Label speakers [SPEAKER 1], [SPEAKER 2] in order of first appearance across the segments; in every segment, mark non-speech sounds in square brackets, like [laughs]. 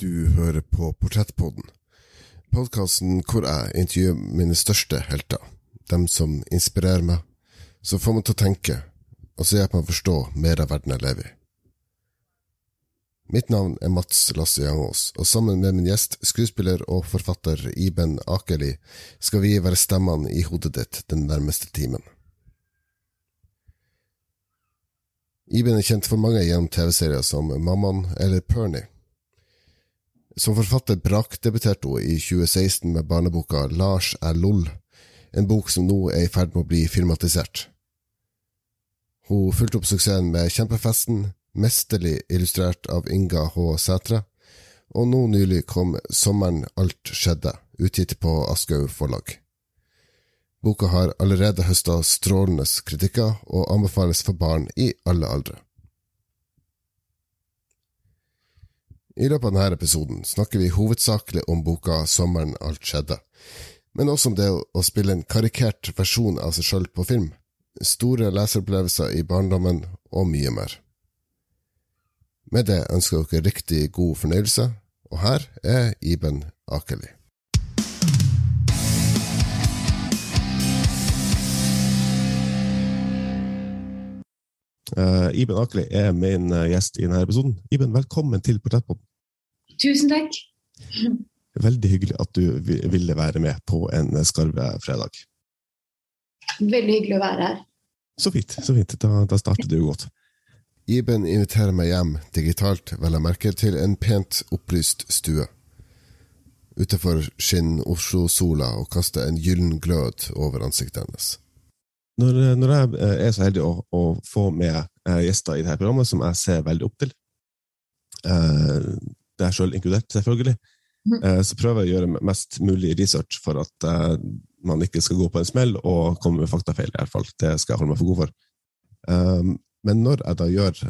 [SPEAKER 1] Du hører på Portrettpodden, podkasten hvor jeg intervjuer mine største helter. Dem som inspirerer meg, som får meg til å tenke, og som hjelper meg å forstå mer av verden jeg lever i. Mitt navn er Mats Lasse Jangås, og sammen med min gjest, skuespiller og forfatter Iben Akeli, skal vi være stemmene i hodet ditt den nærmeste timen. Iben er kjent for mange gjennom TV-serier som Mammaen eller Pernie. Som forfatter brakdebuterte hun i 2016 med barneboka Lars er lol, en bok som nå er i ferd med å bli filmatisert. Hun fulgte opp suksessen med Kjempefesten, mesterlig illustrert av Inga H. Sætre, og nå nylig kom Sommeren alt skjedde, utgitt på Aschehoug forlag. Boka har allerede høsta strålende kritikker og anbefales for barn i alle aldre. I løpet av denne episoden snakker vi hovedsakelig om boka Sommeren alt skjedde, men også om det å spille en karikert versjon av seg sjøl på film, store leseropplevelser i barndommen og mye mer. Med det ønsker dere riktig god fornøyelse, og her er Iben Akeli. Uh, Iben Akeli er min uh, gjest i denne episoden. Iben, velkommen til Portrettpodden.
[SPEAKER 2] Tusen takk.
[SPEAKER 1] Veldig hyggelig at du ville være med på en skarve fredag.
[SPEAKER 2] Veldig hyggelig å være her.
[SPEAKER 1] Så fint. så fint. Da, da starter det jo godt. Iben inviterer meg hjem, digitalt vel å merke, til en pent opplyst stue. Utenfor skinner Oslo-sola og kaster en gyllen glød over ansiktet hennes. Når, når, jeg er så heldig å, å få med eh, gjester i dette programmet, som jeg ser veldig opp til, eh, er sjøl inkludert, selvfølgelig, mm. eh, så prøver jeg å gjøre mest mulig research for at eh, man ikke skal gå på en smell og komme med faktafeil. i hvert fall. Det skal jeg holde meg for god for. Um, men når jeg da gjør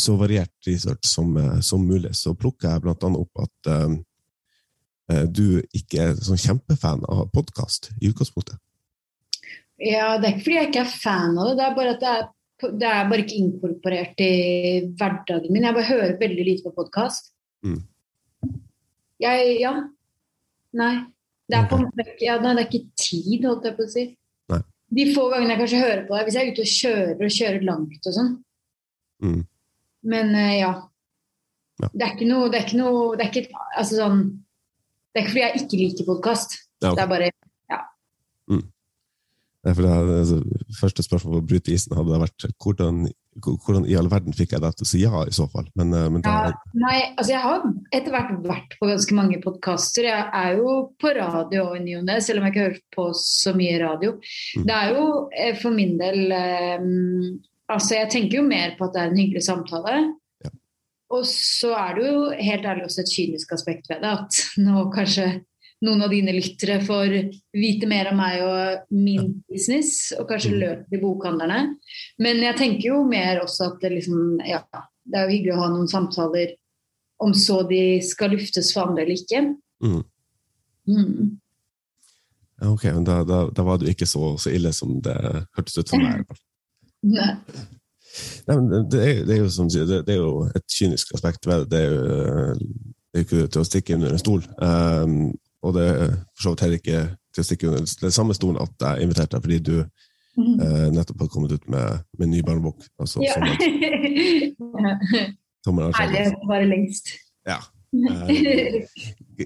[SPEAKER 1] så variert research som, som, mulig, så plukker jeg blant annet opp at du ikke er sånn kjempefan av podkast i utgangspunktet.
[SPEAKER 2] Ja, det er ikke fordi jeg ikke er fan av det, det er bare at det er, det er bare ikke inkorporert i hverdagen min. Jeg bare hører veldig lite på podkast. Mm. Jeg Ja. Nei. Det er, på, ja, nei, det er ikke tid, holdt jeg på å si. Nei. De få gangene jeg kanskje hører på det, hvis jeg er ute og kjører og kjører langt og sånn. Mm. Men uh, ja. ja. Det er ikke noe Det er ikke noe Det er ikke altså sånn Det er ikke fordi jeg ikke liker podkast. Ja, okay. Det er bare.
[SPEAKER 1] For det, altså, første spørsmål for å bryte isen hadde vært hvordan, hvordan, i all verden fikk jeg deg til å si ja, i så fall? Men, eh, men
[SPEAKER 2] da, ja, nei, altså jeg har etter hvert vært på ganske mange podkaster. Jeg er jo på radio i ny og ne, selv om jeg ikke hører på så mye radio. Mm. Det er jo eh, for min del um, Altså, jeg tenker jo mer på at det er en hyggelig samtale. Ja. Og så er det jo helt ærlig også et kynisk aspekt ved det, at nå kanskje noen av dine lyttere får vite mer om meg og min business, og kanskje mm. løpe til bokhandlerne. Men jeg tenker jo mer også at det liksom Ja, det er jo hyggelig å ha noen samtaler om så de skal luftes for andre eller ikke. Mm.
[SPEAKER 1] Mm. Ok, men da, da, da, var du ikke så, så, ille som det hørtes ut for meg. [laughs] Nei. Nei, det er, det er jo som sier, det, det, er jo et kynisk aspekt ved det. Det er jo, det er jo ikke til å stikke under en stol. Um, og det er for så vidt heller ikke til å stikke under den samme stolen at jeg inviterte deg fordi du mm. eh, nettopp har kommet ut med, med ny barnebok. Altså, ja. [laughs]
[SPEAKER 2] å være lengst.
[SPEAKER 1] Ja. Eh,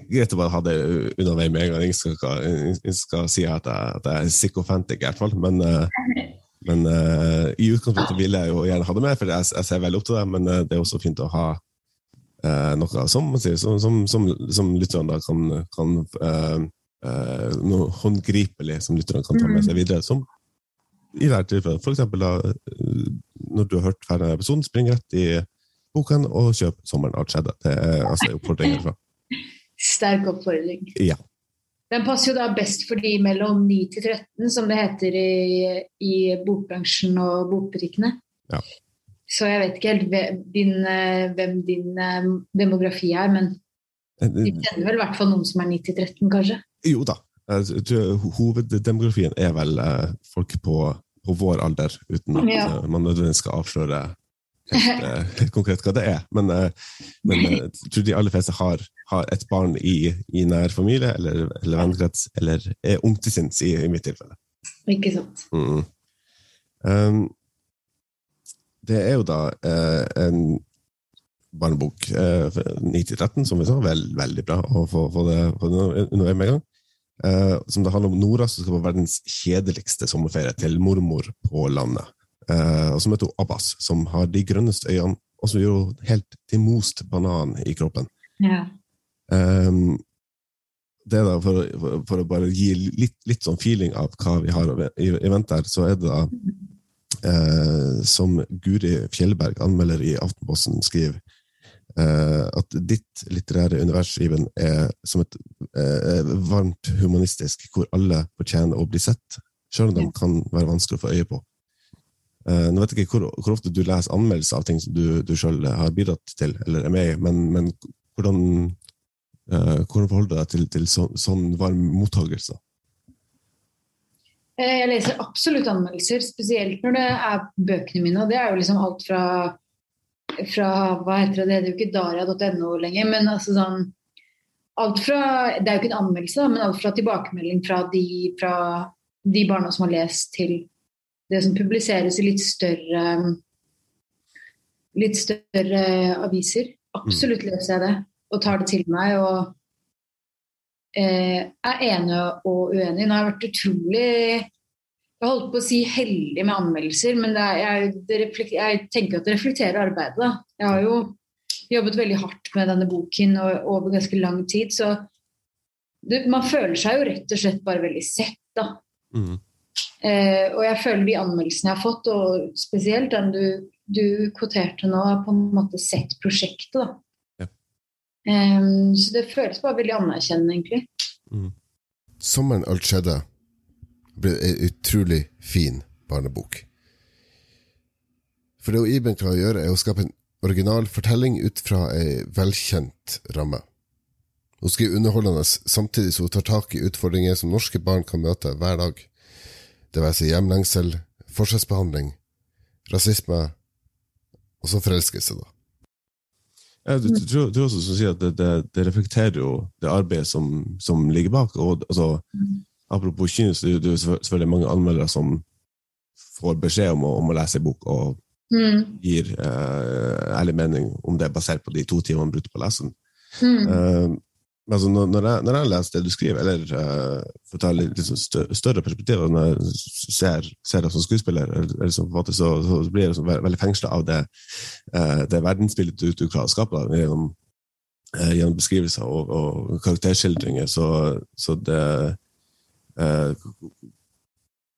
[SPEAKER 1] greit å bare ha det unna vei med en gang. Jeg skal, skal si at jeg, at jeg er psykofantic, i hvert fall. Men, eh, men eh, i utgangspunktet vil jeg jo gjerne ha det med, for jeg, jeg ser veldig opp til det. Men uh, det er også fint å ha eh, noe som, som, som, som, som lytterne kan, kan eh, eh, noe håndgripelig som lytterne kan ta med seg mm. videre. Som i dette tilfellet f.eks. Eh, når du har hørt ferdig episoden, spring rett i boken og kjøp 'Sommeren har skjedde'. Det er altså oppfordringen herfra. [laughs]
[SPEAKER 2] Sterk oppfordring.
[SPEAKER 1] Ja.
[SPEAKER 2] Den passer jo da best for de mellom 9 til 13, som det heter i, i bokbransjen og bokbutikkene. Ja. Så jeg vet ikke helt din, eh, hvem din eh, demografi er, men eh, vi kjenner vel i hvert fall noen som er 90-13, kanskje?
[SPEAKER 1] Jo da. Hoveddemografien er vel folk på, på vår alder, uten at ja. man nødvendigvis skal avsløre helt, [laughs] helt, konkret hva det er. Men, men jeg tror de aller fleste har, har et barn i, i nær familie eller, eller vennekrets, eller er ung til sinns, i, i, mitt tilfelle.
[SPEAKER 2] Ikke sant. Mm.
[SPEAKER 1] Um, det er jo da en barnebok, 9-13, som vi sa. Vel, veldig bra å få, få det, under en gang. Eh, som det handler om Nora, som skal på verdens kjedeligste sommerferie til mormor på landet. Eh, og som heter Abbas, som har de grønneste øynene, og som gjør helt til most banan i kroppen.
[SPEAKER 2] Ja.
[SPEAKER 1] Um, det da, for, for, for, å bare gi litt, litt, sånn feeling av hva vi har i, i vente her, så er det da uh, Som Guri Fjellberg, anmelder i Aftenposten, skriver eh, at ditt litterære univers Iben, er som et eh, varmt humanistisk, hvor alle fortjener å bli sett, selv om de kan være vanskelig å få øye på. Uh, nå vet jeg ikke hvor, hvor, ofte du leser anmeldelser av ting som du, du selv har bidratt til eller er med i, men, men hvordan, hvordan forholder du deg til, til så, sånn varm mottakelse?
[SPEAKER 2] Jeg leser absolutt anmeldelser, spesielt når det er bøkene mine. og Det er jo liksom alt fra fra hva heter det, det er jo ikke daria.no lenger, men altså sånn alt fra, Det er jo ikke en anmeldelse, men alt fra tilbakemelding fra de, fra de barna som har lest, til det som publiseres i litt større litt større aviser. Absolutt mm. leser jeg det og tar det til meg. og eh, er enig og uenig. Nå har jeg vært utrolig jeg holdt på å si heldig med anmeldelser, men er, jeg, det jeg, tenker at det reflekterer arbeidet. Da. Jeg har jo jobbet veldig hardt med denne boken og, over ganske lang tid, så det, man føler seg jo rett og slett bare veldig sett, da. Mm. Eh, og jeg føler de anmeldelsene jeg har fått, og spesielt den du, du kvoterte nå, har på en måte sett prosjektet, da. Ja. Eh, så det føles bare veldig anerkjennende, egentlig. Mm.
[SPEAKER 3] Sommeren alt skjedde ble en utrolig fin barnebok. For det Iben klarer å gjøre, er å skape en original fortelling ut fra ei velkjent ramme. Hun skriver underholdende samtidig som hun tar tak i utfordringer som norske barn kan møte hver dag. Det være seg hjemlengsel, forskjellsbehandling, rasisme og så forelskelse, da.
[SPEAKER 1] Ja, du, du, du, du også sier at det, det, det, reflekterer jo det arbeidet som, som ligger bak. og altså. Apropos kynisk, det er jo selvfølgelig mange anmeldere som får beskjed om å, om å lese en bok, og mm. gir uh, ærlig mening om det er basert på de to timene brukte på å lese den. Mm. Uh, altså når, jeg, når, jeg, leser det du skriver, eller uh, for å ta litt, sånn større perspektiv Når jeg ser, deg som skuespiller, eller, som forfatter, så, så, blir jeg liksom, veldig fengsla av det, det verdensbildet du, du, klarer å skape da, gjennom, gjennom beskrivelser og, og karakterskildringer. Så, så det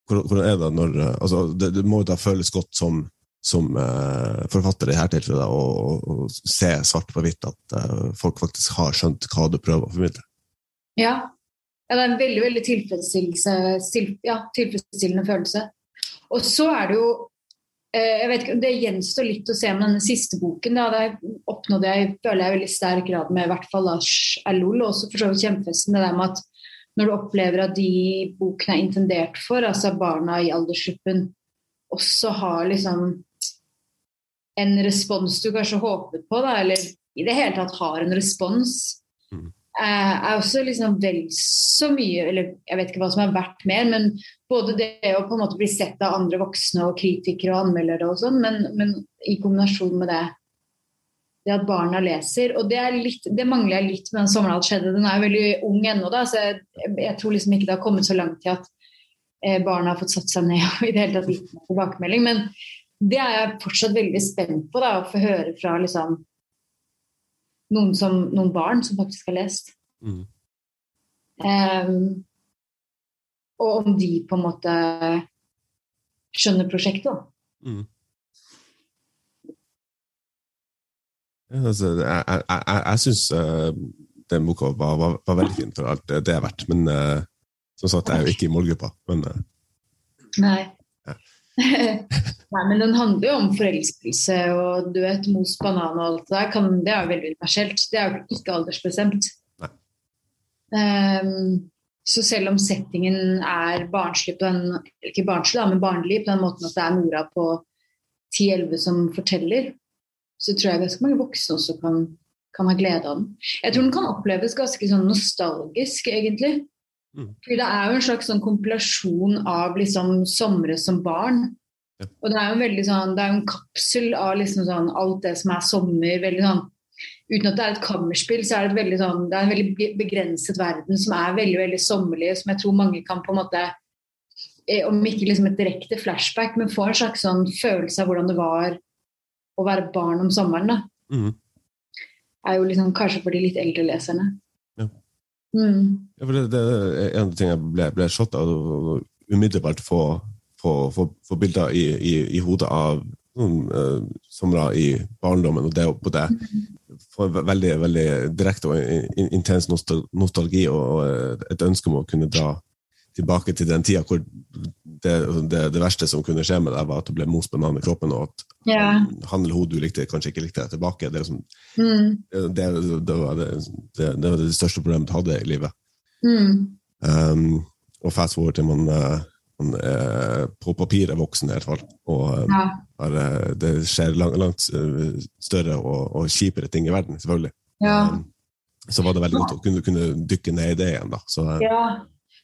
[SPEAKER 1] hvordan er det når altså, det, det, må da føles godt som, som uh, forfatter i dette tilfellet og se svart på hvitt at uh, folk faktisk har skjønt hva du prøver å formidle.
[SPEAKER 2] Ja. ja det er en veldig veldig ja, tilfredsstillende følelse. Og så er det jo jeg vet ikke, Det gjenstår litt å se med denne siste boken. Da. Det oppnådde jeg føler jeg veldig sterk grad med i hvert fall Lars Erlol, og også for så vidt Kjempefesten. Det der med at når du opplever at de bokene er intendert for, altså barna i aldersgruppen, også har liksom en respons du kanskje håpet på, da, eller i det hele tatt har en respons, mm. Eh, er også liksom vel så mye Eller jeg vet ikke hva som er verdt mer, men både det å på en måte bli sett av andre voksne og kritikere og anmeldere og sånn, men, men i kombinasjon med det det at barna leser. Og det, litt, det mangler jeg litt med den 'Sommeren skjedde'. Den er jo veldig ung ennå, da, så jeg, jeg, tror liksom ikke det har kommet så langt til at eh, barna har fått satt seg ned og i det hele tatt gitt meg tilbakemelding. Men det er jeg fortsatt veldig spent på, da, å få høre fra liksom, noen, som, noen, barn som faktisk har lest. Mm. Um, og om de på en måte skjønner prosjektet. da. Mm.
[SPEAKER 1] Altså, jeg jeg, jeg, jeg syns uh, den boka var, var, var, veldig fin for alt det, det er verdt. Men uh, som sagt, jeg er jo ikke i målgruppa. Men, uh,
[SPEAKER 2] Nei. Ja. [laughs] Nei, men den handler jo om forelskelse og du vet, mos banan og alt det der. Kan, det er jo veldig universelt. Det er jo ikke aldersbestemt. Um, så selv om settingen er barnslig på den Ikke barnslig, men barnlig på den måten at det er Nora på 10-11 som forteller, så tror jeg ganske mange voksne også kan, kan ha glede av den. Jeg tror den kan oppleves ganske sånn nostalgisk, egentlig. Mm. Fordi det er jo en slags sånn kompilasjon av liksom somre som barn. Ja. Og det er jo en veldig sånn, det er jo en kapsel av liksom sånn alt det som er sommer. veldig sånn Uten at det er et kammerspill, så er det, et veldig sånn, det er en veldig begrenset verden som er veldig veldig sommerlig, som jeg tror mange kan på en måte eh, Om ikke liksom et direkte flashback, men få en slags sånn følelse av hvordan det var å være barn om sommeren. da. Mm. er jo liksom kanskje for de litt eldre leserne.
[SPEAKER 1] Mm. ja det, det, er en ting jeg ble, ble slått av. Umiddelbart få, få, få, få bilder i, i, i, hodet av noen uh, somre i barndommen, og det på det får veldig, veldig direkte og intens nostalgi og et ønske om å kunne dra tilbake til den tida hvor det, det, det, verste som kunne skje med deg, var at du ble most banan i kroppen, og at ja. han eller hun du likte, kanskje ikke likte deg tilbake. Det, liksom, mm. det, var det, var det, største problemet du hadde i livet. Mm. Um, og fast forward til man, uh, man er på papiret voksen, i hvert fall. Og um, ja. er, det skjer langt, langt større og, og, kjipere ting i verden, selvfølgelig. Ja. Um, så var det veldig godt å kunne, kunne dykke ned i det igjen. da. Så,
[SPEAKER 2] ja.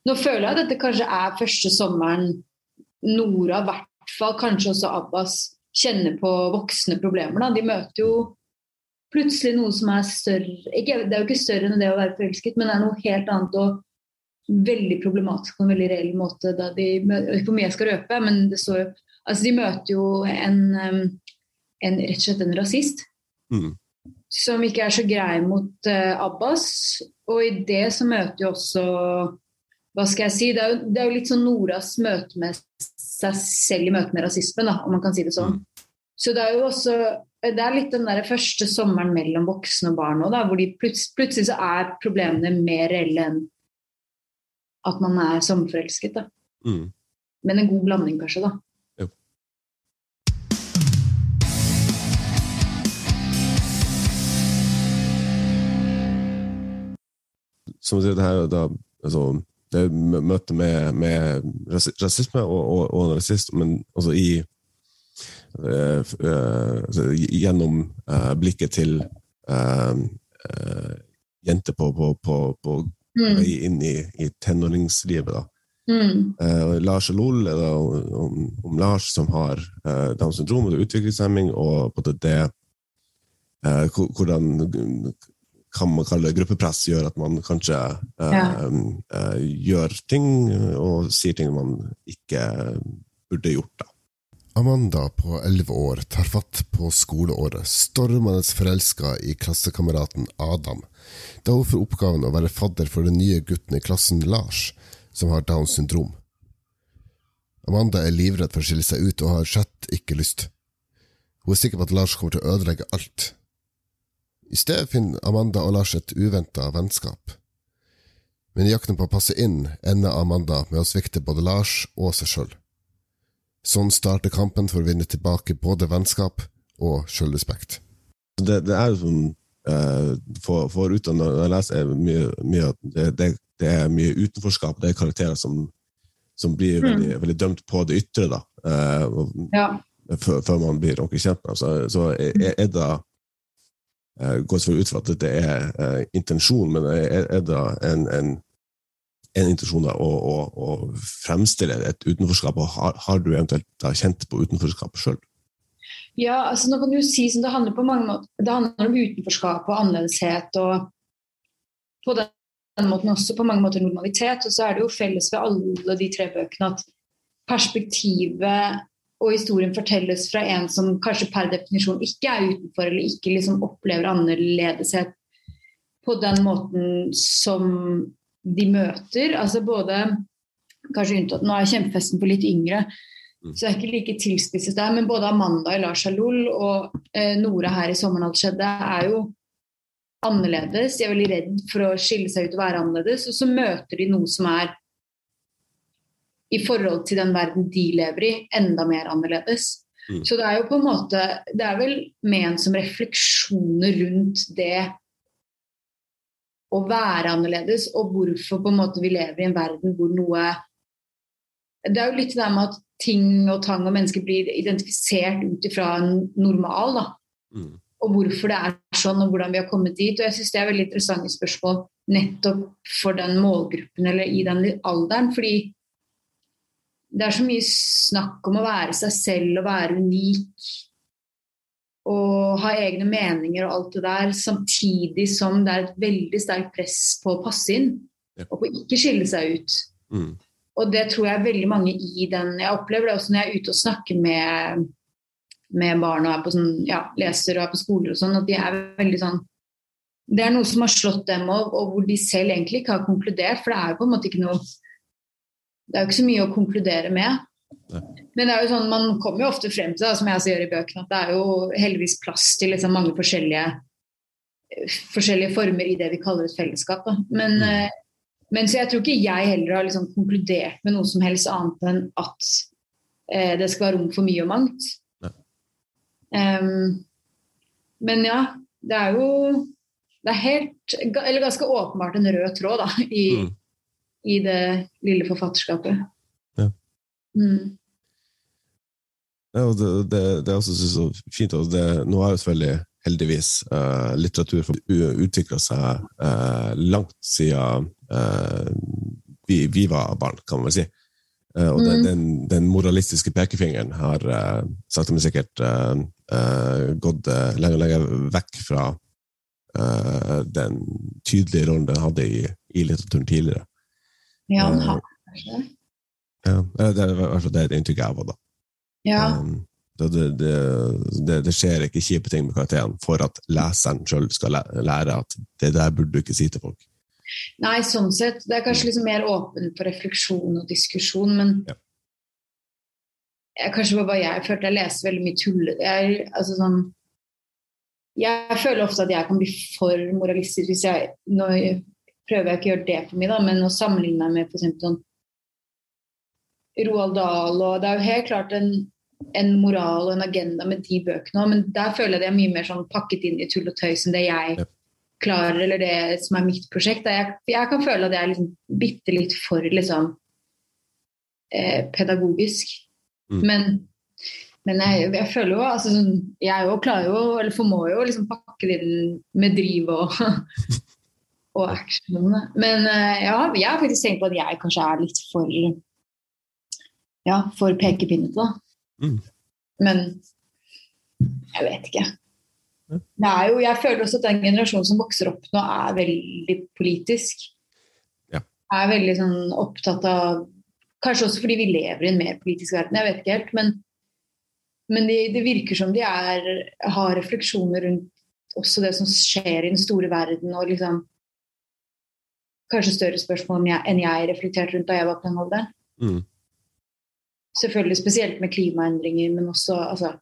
[SPEAKER 2] Nå føler jeg at dette kanskje er første sommeren Nora, i hvert fall kanskje også Abbas, kjenner på voksne problemer. Da. De møter jo plutselig noe som er større ikke, Det er jo ikke større enn det å være forelsket, men det er noe helt annet og veldig problematisk på en veldig reell måte. Da de, jeg vet ikke hvor mye jeg skal røpe, men det står jo altså De møter jo en, en rett og slett en rasist. Mm. Som ikke er så grei mot uh, Abbas. Og i det så møter jo også hva skal jeg si, det er, jo, det er jo litt sånn Noras møte med seg selv i møte med rasismen, da, om man kan si det sånn. Mm. Så det er jo også det er litt den der første sommeren mellom voksne og barn òg, hvor de plutselig, plutselig så er problemene mer reelle enn at man er sommerforelsket. da. Mm. Men en god blanding, kanskje, da. Jo.
[SPEAKER 1] Som du sier, det her da, altså det møtet med, med rasisme og, og, og rasist, men altså i uh, uh, Gjennom uh, blikket til jenter på, på, på, på mm. inn i, i tenåringslivet. da. Mm. Lars og Lol er om, om Lars som har Downs syndrom og utviklingshemming, og på det, det hvordan kan man kalle gruppepress, gjør at man kanskje eh, ja. eh, gjør ting og sier ting man ikke burde gjort. da.
[SPEAKER 3] Amanda på elleve år tar fatt på skoleåret, stormende forelska i klassekameraten Adam, da hun får oppgaven å være fadder for den nye gutten i klassen, Lars, som har Downs syndrom. Amanda er livredd for å skille seg ut og har slett ikke lyst. Hun er sikker på at Lars kommer til å ødelegge alt, i stedet finner Amanda og Lars et uventa vennskap. Men i jakten på å passe inn ender Amanda med å svikte både Lars og seg sjøl. Sånn starter kampen for å vinne tilbake både vennskap og sjølrespekt.
[SPEAKER 1] Det, det, er jo sånn uh, for, for ut når jeg leser mye, mye det, det, det, er mye utenforskap. Det er karakterer som, som blir mm. veldig, veldig, dømt på det ytre, da. Uh, ja. før, før, man blir ordentlig kjent med dem. Så, så er, er det går selvfølgelig ut fra at dette er uh, intensjon, men er, er det en, en, en intensjon å, å, å, fremstille et utenforskap? og Har, har du eventuelt da, kjent på utenforskap sjøl?
[SPEAKER 2] Ja, altså nå kan du si som det handler på mange måter, det handler om utenforskap og annerledeshet. og på den måten også på mange måter normalitet. Og så er det jo felles ved alle de tre bøkene at perspektivet og historien fortelles fra en som kanskje per definisjon ikke er utenfor, eller ikke liksom opplever annerledeshet på den måten som de møter. Altså både kanskje unntatt, Nå er kjempefesten for litt yngre, mm. så det er ikke like tilspisset der. Men både Amanda i Lars Halol og eh, Nora her i 'Sommeren alt skjedde' er jo annerledes. De er veldig redd for å skille seg ut og være annerledes. Og så møter de noe som er i forhold til den verden de lever i, enda mer annerledes. Mm. Så det er jo på en måte Det er vel ment som refleksjoner rundt det å være annerledes, og hvorfor på en måte vi lever i en verden hvor noe Det er jo litt det der med at ting og tang og mennesker blir identifisert ut ifra en normal. da.
[SPEAKER 1] Mm.
[SPEAKER 2] Og hvorfor det er sånn, og hvordan vi har kommet dit. Og jeg syns det er veldig interessante spørsmål nettopp for den målgruppen eller i den alderen. Fordi det er så mye snakk om å være seg selv og være unik. Og ha egne meninger og alt det der, samtidig som det er et veldig sterkt press på å passe inn.
[SPEAKER 1] Ja.
[SPEAKER 2] Og på ikke skille seg ut.
[SPEAKER 1] Mm.
[SPEAKER 2] Og det tror jeg veldig mange i den Jeg opplever det også når jeg er ute og snakker med, med barn og er på sånn, ja, leser og er på skoler og sånn, at de er veldig sånn Det er noe som har slått dem opp, og hvor de selv egentlig ikke har konkludert, for det er jo på en måte ikke noe Det er jo ikke så mye å konkludere med. Men det er jo sånn, man kommer jo ofte frem til, da, som jeg også gjør i bøkene, at det er jo heldigvis plass til liksom mange forskjellige forskjellige former i det vi kaller et fellesskap. Da. Men,
[SPEAKER 1] Mm.
[SPEAKER 2] eh, men så jeg tror ikke jeg heller har liksom konkludert med noe som helst annet enn at eh, det skal være rom for mye og mangt.
[SPEAKER 1] Ja.
[SPEAKER 2] Em, men ja, det er jo det er helt, eller ganske åpenbart en rød tråd da, i,
[SPEAKER 1] Mm.
[SPEAKER 2] I det lille forfatterskapet.
[SPEAKER 1] Ja.
[SPEAKER 2] Mm.
[SPEAKER 1] Ja, og det, det, det er også så fint. Det, nå har jo selvfølgelig heldigvis uh, litteratur utvikla seg uh, langt siden uh, vi, vi var barn, kan man si. Uh, og den,
[SPEAKER 2] Mm.
[SPEAKER 1] den, den moralistiske pekefingeren har uh, sakte, men sikkert uh, gått lenger og lenger vekk fra den tydelige rollen den hadde i, i litteraturen tidligere.
[SPEAKER 2] Ja, han
[SPEAKER 1] Eh,
[SPEAKER 2] har kanskje det.
[SPEAKER 1] Ja, eh, det er fall det inntrykket jeg var da.
[SPEAKER 2] Ja.
[SPEAKER 1] Um, det, det, det, det skjer ikke kjipe ting med karakteren for at leseren sjøl skal lære at det der burde du ikke si til folk.
[SPEAKER 2] Nei, sånn sett. Det er kanskje liksom mer åpen for refleksjon og diskusjon, men
[SPEAKER 1] Ja.
[SPEAKER 2] jeg, kanskje bare jeg følte jeg leste veldig mye tull. Jeg, altså sånn, jeg føler ofte at jeg kan bli for moralistisk hvis jeg Nå prøver jeg ikke å gjøre det for mye, da, men å sammenligne meg med f.eks. sånn Roald Dahl, og det er jo helt klart en, en moral og en agenda med de bøkene òg, men der føler jeg det er mye mer sånn pakket inn i tull og tøys enn det jeg klarer, eller det som er mitt prosjekt. Jeg, jeg kan føle at jeg er liksom bitte litt for liksom eh, pedagogisk.
[SPEAKER 1] Mm.
[SPEAKER 2] Men, men jeg, jeg føler jo altså, sånn, Jeg jo klarer jo, eller formår jo liksom pakke det inn med driv og [laughs] og action. Men eh, ja, jeg har faktisk tenkt på at jeg kanskje er litt for ja, for pekepinnete, da.
[SPEAKER 1] Mm.
[SPEAKER 2] Men jeg vet ikke. Det er jo, jeg føler også at den generasjonen som vokser opp nå, er veldig politisk.
[SPEAKER 1] Ja.
[SPEAKER 2] Er veldig sånn opptatt av Kanskje også fordi vi lever i en mer politisk verden, jeg vet ikke helt. Men, men det, det virker som de er, har refleksjoner rundt også det som skjer i den store verden, og liksom Kanskje større spørsmål enn jeg, reflekterte rundt da jeg var på den alderen.
[SPEAKER 1] Mm.
[SPEAKER 2] Selvfølgelig spesielt med klimaendringer, men også altså,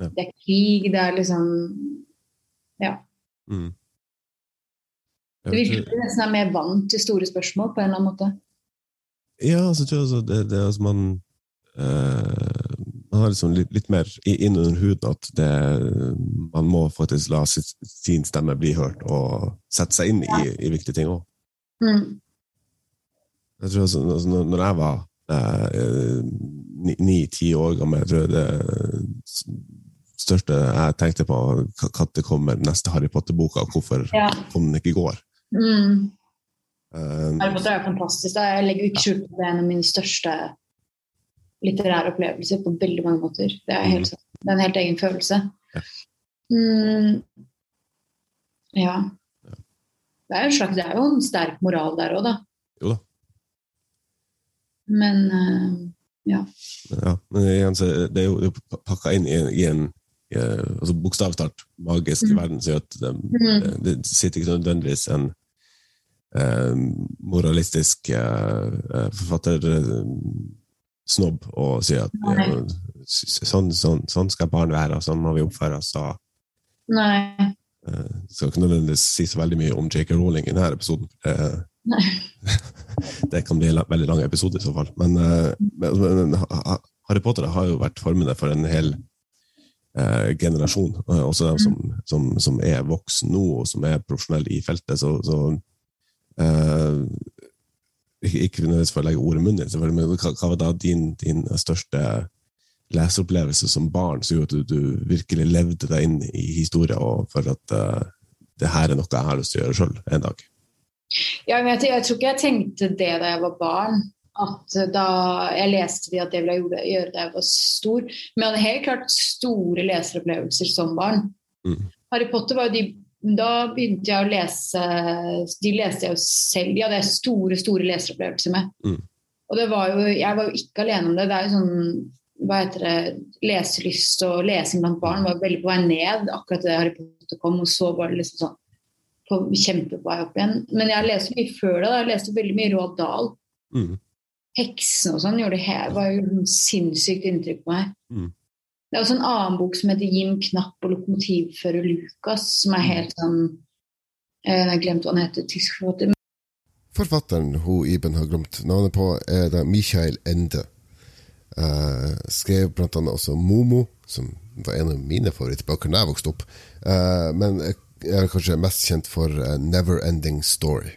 [SPEAKER 1] Ja.
[SPEAKER 2] Det er krig, det er liksom
[SPEAKER 1] Mm.
[SPEAKER 2] Det virker som nesten er mer vant til store spørsmål på en eller annen måte.
[SPEAKER 1] Ja, så tror jeg også det, det altså man eh, Man har liksom litt, litt mer inn innunder huden at det, man må faktisk la sin stemme bli hørt og sette seg inn i, i viktige ting òg.
[SPEAKER 2] Mm.
[SPEAKER 1] Jeg tror altså, altså, når- når jeg var ni-ti år gammel, jeg tror det største jeg tenkte på, når kommer neste Harry Potter-boka, og hvorfor
[SPEAKER 2] Ja.
[SPEAKER 1] kom den ikke i går?
[SPEAKER 2] Mm.
[SPEAKER 1] Eh,
[SPEAKER 2] Harry Potter er fantastisk. da. Jeg legger ikke skjul på det er en av mine største litterære opplevelser på veldig mange måter. Det er, helt, mm. det er en helt egen følelse.
[SPEAKER 1] Ja.
[SPEAKER 2] Mm. Ja. Det er, en slags, det er jo en sterk moral der òg, da.
[SPEAKER 1] Jo da.
[SPEAKER 2] Men uh, ja.
[SPEAKER 1] Ja, men igjen det er jo pakka inn i, en- i en i, altså bokstavelig magisk
[SPEAKER 2] Mm.
[SPEAKER 1] verden, så at det,
[SPEAKER 2] Mm.
[SPEAKER 1] det sitter ikke nødvendigvis en eh, moralistisk eh, eh, forfattersnobb og sier at ja, sånn, sånn, sånn skal barn være, og sånn må vi oppføre oss.
[SPEAKER 2] Nei.
[SPEAKER 1] Eh, Skal ikke nødvendigvis si så veldig mye om J.K. Rowling i denne episoden.
[SPEAKER 2] Uh,
[SPEAKER 1] det kan bli en veldig lang episode i så fall. Men, uh, men, men ha- ha- Harry Potter har jo vært formende for en hel eh, generasjon. også de som, som, som er voksen nå, og som er profesjonelle i feltet. Så, så eh, ikke nødvendigvis for å legge ord i munnen men hva, hva var da din, din, største leseopplevelse som barn som gjorde at du, du, virkelig levde deg inn i historien, og for at uh, det her er noe jeg har lyst til å gjøre sjøl en dag?
[SPEAKER 2] Ja, jeg, jeg, tror ikke jeg tenkte det da jeg var barn. At da jeg leste de at det ville jeg gjøre da jeg var stor. Men jeg hadde helt klart store leseropplevelser som barn. Mm. Harry Potter var jo de da begynte jeg å lese De leste jeg jo selv. De hadde jeg store store leseropplevelser med. Mm. Og det var jo, jeg var jo ikke alene om det. Det er jo sånn hva heter det, leselyst og lesing blant barn var veldig på vei ned akkurat da Harry Potter kom. Og så var det liksom sånn på, kjempevei opp igjen. Men jeg leste mye før det. Jeg leste veldig mye Roald Dahl. Mm. Heksene og sånn gjorde det var jo sinnssykt inntrykk på meg. Mm. Det er også en annen bok som heter 'Jim Knapp og lokomotivfører Lukas', som er helt sånn eh, Jeg har glemt hva han heter. Tysk forfatter.
[SPEAKER 3] Forfatteren hun Iben har glemt navnet på, er det Michael Ende. Uh, skrev blant annet også Momo, som var en av mine favorittbøker da jeg vokste opp. Uh, men jeg er kanskje mest kjent for uh, Never Ending Story.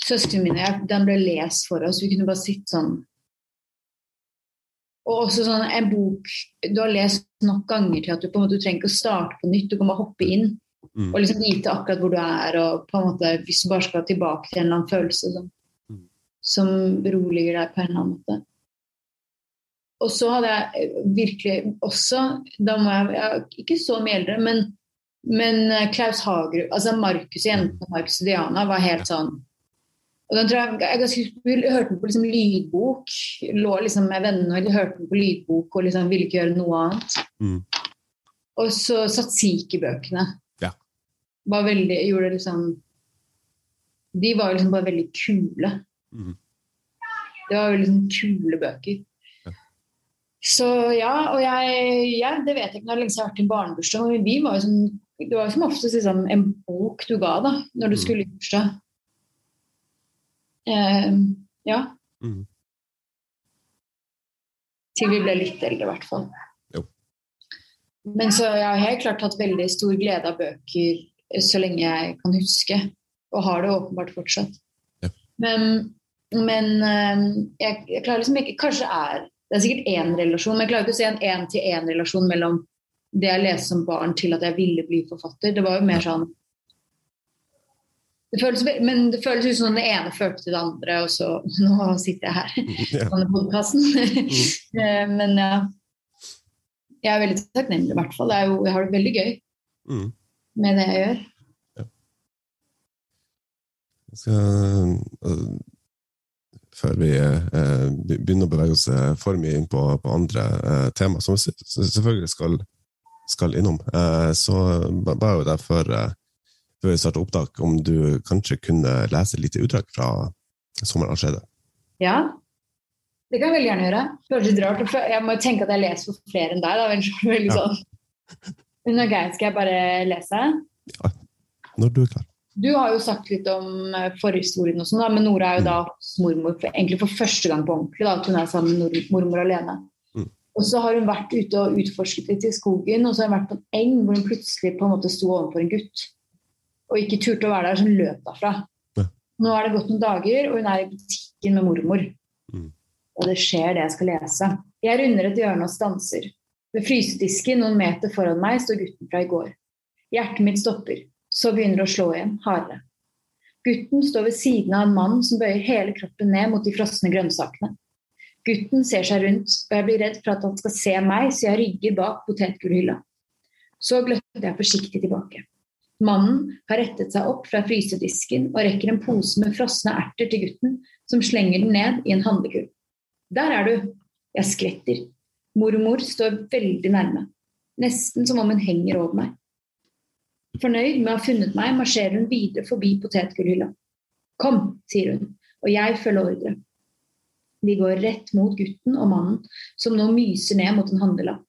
[SPEAKER 2] Søstrene mine, den ble lest for oss. Vi kunne bare sitte sånn og også sånn en bok du har lest nok ganger til at du på en måte du trenger ikke å starte på nytt. Du kan bare hoppe inn mm. og liksom vite akkurat hvor du er. og på en måte Hvis du bare skal tilbake til en eller annen følelse sånn, mm. som beroliger deg på en eller annen måte. Og så hadde jeg virkelig også Da må jeg, jeg ikke så mye eldre, men, men Klaus Hagerup, altså Markus og jentene Markus og Diana var helt sånn og den tror jeg, jeg, jeg, jeg hørte den på liksom lydbok. Lå liksom med vennene og hørte den på lydbok og liksom ville ikke gjøre noe annet. Mm. Og så Satsiki-bøkene
[SPEAKER 1] ja.
[SPEAKER 2] var veldig gjorde liksom De var liksom bare veldig kule. Mm. Det var jo liksom kule bøker. Så ja, og jeg, ja, det vet jeg ikke når lenge siden jeg har vært i en barnebursdag. Men vi var jo som, det var jo som oftest liksom en bok du ga da, når du mm. skulle i bursdag. Eh, ja. Mm. Til vi ble litt eldre, i hvert fall. Jo. Men så jeg har helt klart hatt veldig stor glede av bøker så lenge jeg kan huske. Og har det åpenbart fortsatt. Ja. Men, men eh, jeg, jeg, klarer liksom ikke Kanskje er det er sikkert én relasjon, men jeg klarer ikke å se en én-til-én-relasjon mellom det jeg leste som barn til at jeg ville bli forfatter. Det var jo mer sånn det føles, men det føles ut som det ene følte til det andre, og så [laughs] Nå sitter jeg her [laughs] på podkasten. mm. [laughs] Eh, men ja. Jeg er veldig takknemlig, i hvert fall. Jo, jeg har det veldig gøy mm. med det jeg gjør.
[SPEAKER 1] Jeg skal, uh, før vi uh, begynner å bevege oss for mye inn på, på andre uh, tema, som vi selvfølgelig skal, skal innom, så ba jo deg før vi starter opptak, om du kanskje kunne lese litt utdrag fra Sommeren?
[SPEAKER 2] Ja, det kan jeg veldig gjerne gjøre. Det litt rart Jeg må tenke at jeg leser for flere enn deg. Da. Veldig ja. sånn. Men ok, skal jeg bare lese?
[SPEAKER 1] Ja, når du er klar.
[SPEAKER 2] Du har jo sagt litt om eh, forhistorien, og sånn, men Nora er jo da hos mormor for, egentlig for første gang på ordentlig. da, at Hun er sammen med mormor alene. Mm. Og så har hun vært ute og utforsket litt i skogen, og så har hun vært på en eng hvor hun plutselig på en måte sto overfor en gutt og ikke turte å være der, som løp derfra. Ja. Nå er det gått noen dager, og hun er i butikken med mormor. Mm. Og det skjer det jeg skal lese. Jeg runder et hjørne og stanser. Ved frysedisken noen meter foran meg står gutten fra i går. Hjertet mitt stopper. Så begynner det å slå igjen, hardere. Gutten står ved siden av en mann som bøyer hele kroppen ned mot de frosne grønnsakene. Gutten ser seg rundt, og jeg blir redd for at han skal se meg, så jeg rygger bak potetgullhylla. Så gløtter jeg forsiktig tilbake. Mannen har rettet seg opp fra frysedisken og rekker en pose med frosne erter til gutten, som slenger den ned i en handlekurv. Der er du! Jeg skvetter. Mormor står veldig nærme, nesten som om hun henger over meg. Fornøyd med å ha funnet meg, marsjerer hun videre forbi potetgullhylla. Kom, sier hun, og jeg følger ordre. Vi går rett mot gutten og mannen, som nå myser ned mot en handlelapp.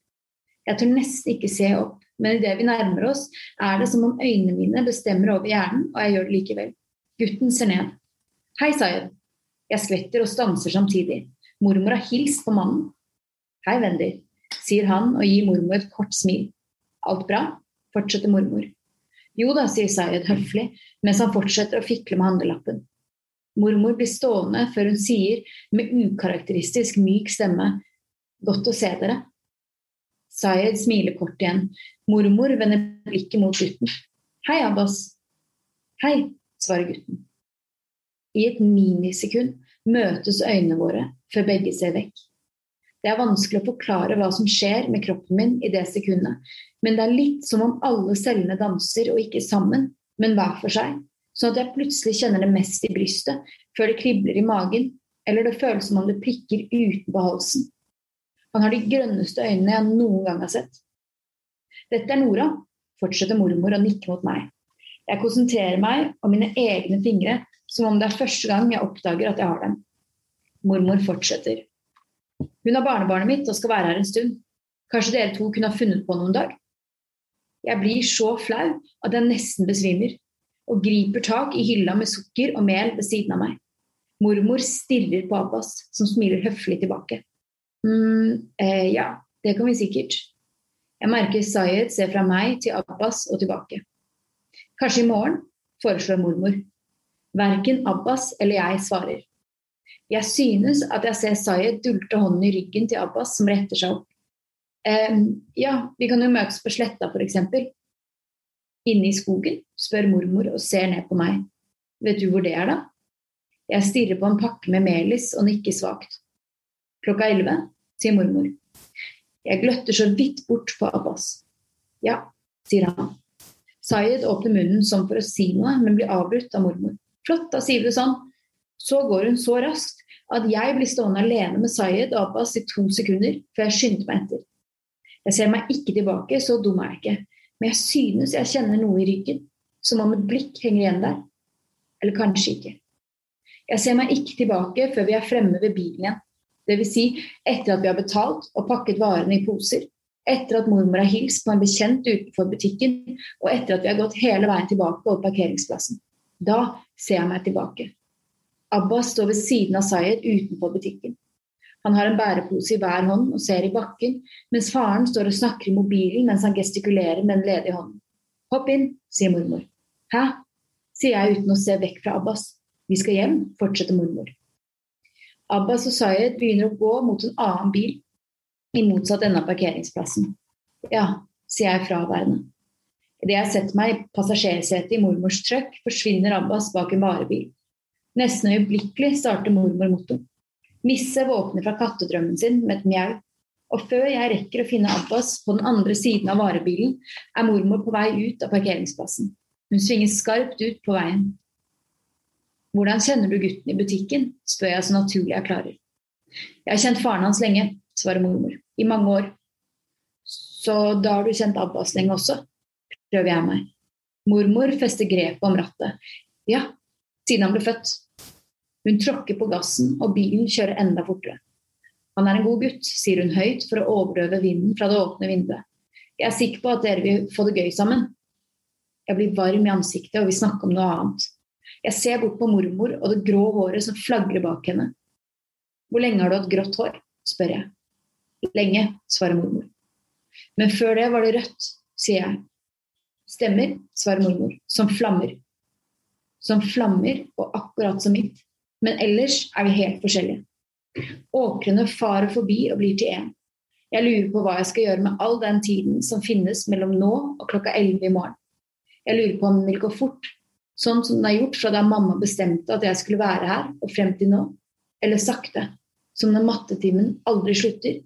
[SPEAKER 2] Jeg tør nesten ikke se opp, men idet vi nærmer oss, er det som om øynene mine bestemmer over hjernen, og jeg gjør det likevel. Gutten ser ned. Hei, Sayed. Jeg skvetter og stanser samtidig. Mormor har hilst på mannen. Hei, Wendy, sier han og gir mormor et kort smil. Alt bra? fortsetter mormor. Jo da, sier Sayed høflig, mens han fortsetter å fikle med handlelappen. Mormor blir stående før hun sier med ukarakteristisk myk stemme Godt å se dere. Sayed smiler kort igjen. Mormor vender blikket mot gutten. Hei, Abbas. Hei, svarer gutten. I et minisekund møtes øynene våre før begge ser vekk. Det er vanskelig å forklare hva som skjer med kroppen min i det sekundet, men det er litt som om alle cellene danser og ikke sammen, men hver for seg, sånn at jeg plutselig kjenner det mest i brystet, før det kribler i magen, eller det føles som om det prikker utenpå halsen. Han har de grønneste øynene jeg noen gang har sett. Dette er Nora, fortsetter mormor og nikker mot meg. Jeg konsentrerer meg om mine egne fingre, som om det er første gang jeg oppdager at jeg har dem. Mormor fortsetter. Hun er barnebarnet mitt og skal være her en stund. Kanskje dere to kunne ha funnet på noe en dag? Jeg blir så flau at jeg nesten besvimer, og griper tak i hylla med sukker og mel ved siden av meg. Mormor stirrer på Abbas, som smiler høflig tilbake. mm, eh, ja, det kan vi sikkert. Jeg merker Sayed ser fra meg til Abbas og tilbake. Kanskje i morgen, foreslår mormor. Verken Abbas eller jeg svarer. Jeg synes at jeg ser Sayed dulte hånden i ryggen til Abbas, som retter seg opp. Um, ja, vi kan jo møtes på sletta, f.eks. Inne i skogen, spør mormor og ser ned på meg. Vet du hvor det er, da? Jeg stirrer på en pakke med melis og nikker svakt. Klokka elleve, sier mormor. Jeg gløtter så vidt bort på Abbas. Ja, sier han. Sayed åpner munnen som for å si noe, men blir avbrutt av mormor. Flott, da sier du sånn. Så går hun så raskt at jeg blir stående alene med Sayed og Abbas i to sekunder før jeg skynder meg etter. Jeg ser meg ikke tilbake, så dum er jeg ikke, men jeg synes jeg kjenner noe i ryggen, som om et blikk henger igjen der. Eller kanskje ikke. Jeg ser meg ikke tilbake før vi er fremme ved bilen igjen. Dvs. Si etter at vi har betalt og pakket varene i poser, etter at mormor har hilst på en bekjent utenfor butikken, og etter at vi har gått hele veien tilbake over parkeringsplassen. Da ser jeg meg tilbake. Abbas står ved siden av Sayed utenfor butikken. Han har en bærepose i hver hånd og ser i bakken, mens faren står og snakker i mobilen mens han gestikulerer med den ledige hånden. Hopp inn, sier mormor. Hæ? sier jeg uten å se vekk fra Abbas. Vi skal hjem, fortsetter mormor. Abbas og Sayed begynner å gå mot en annen bil i motsatt ende av parkeringsplassen. Ja, sier jeg fraværende. Idet jeg setter meg i passasjersetet i mormors trøkk, forsvinner Abbas bak en varebil. Nesten øyeblikkelig starter mormor motoren. Misse våkner fra kattedrømmen sin med et mjau. Og før jeg rekker å finne Abbas på den andre siden av varebilen, er mormor på vei ut av parkeringsplassen. Hun svinger skarpt ut på veien. Hvordan kjenner du gutten i butikken? spør jeg så naturlig jeg klarer. Jeg har kjent faren hans lenge, svarer mormor. I mange år. Så da har du kjent Abbas lenge også? prøver jeg meg. Mormor fester grepet om rattet. Ja, siden han ble født. Hun tråkker på gassen, og bilen kjører enda fortere. Han er en god gutt, sier hun høyt for å overdøve vinden fra det åpne vinduet. Jeg er sikker på at dere vil få det gøy sammen. Jeg blir varm i ansiktet, og vi snakker om noe annet. Jeg ser bort på mormor og det grå håret som flagrer bak henne. Hvor lenge har du hatt grått hår? spør jeg. Lenge, svarer mormor. Men før det var det rødt, sier jeg. Stemmer, svarer mormor, som flammer som flammer og akkurat som mitt. Men ellers er vi helt forskjellige. Åkrene farer forbi og blir til én. Jeg lurer på hva jeg skal gjøre med all den tiden som finnes mellom nå og klokka elleve i morgen. Jeg lurer på om den vil gå fort, sånn som den har gjort fra da mamma bestemte at jeg skulle være her og frem til nå. Eller sakte, som når mattetimen aldri slutter,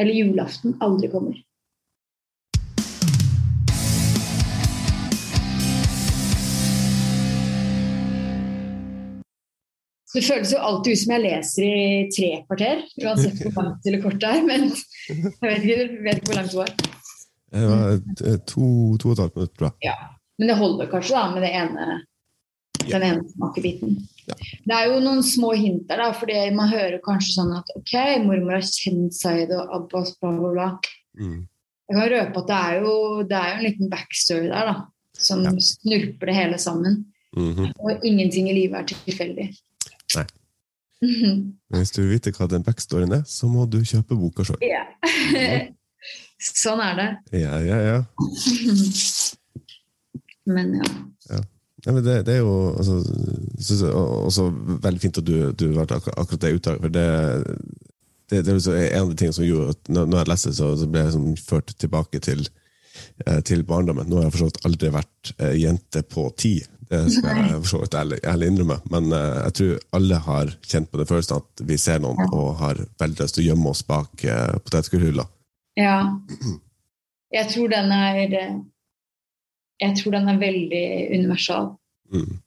[SPEAKER 2] eller julaften aldri kommer. Det føles jo alltid ut som jeg leser i tre kvarter, uansett hvor langt eller kort det er. Men jeg vet ikke, vet ikke hvor langt det var.
[SPEAKER 1] Det var to, to og et halvt minutt, tror
[SPEAKER 2] jeg. Ja. Men det holder kanskje da med ene, den ene smakebiten. Ja. Det er jo noen små hint der, da, fordi man hører kanskje sånn at ok, mormor har kjent Zaid og Abbas, bla, bla, bla. Mm. Jeg kan røpe at det er, jo, det er jo en liten backstory der, da, som ja. snurper det hele sammen. Mm -hmm. Og ingenting i livet er tilfeldig.
[SPEAKER 1] Nei. Men hvis du vil vite hva den backstoryen er, så må du kjøpe boka sjøl.
[SPEAKER 2] Ja. [laughs] sånn er det.
[SPEAKER 1] Ja, ja, ja. [laughs]
[SPEAKER 2] men ja.
[SPEAKER 1] ja. ja men det, det, er jo altså, synes jeg også veldig fint at du, du valgte ak akkurat det uttaket. for det, det, det er en av de tingene som gjorde at når, jeg leste så, så ble jeg liksom ført tilbake til, til barndommen. Nå har jeg for så vidt aldri vært eh, jente på ti, det skal jeg for så vidt ærlig, ærlig innrømme. Men uh, jeg tror alle har kjent på den følelsen at vi ser noen og har veldig lyst til å gjemme oss bak uh, potetgullhylla.
[SPEAKER 2] Ja. [clears throat] Jeg tror den er Jeg tror den er veldig universal. Mm.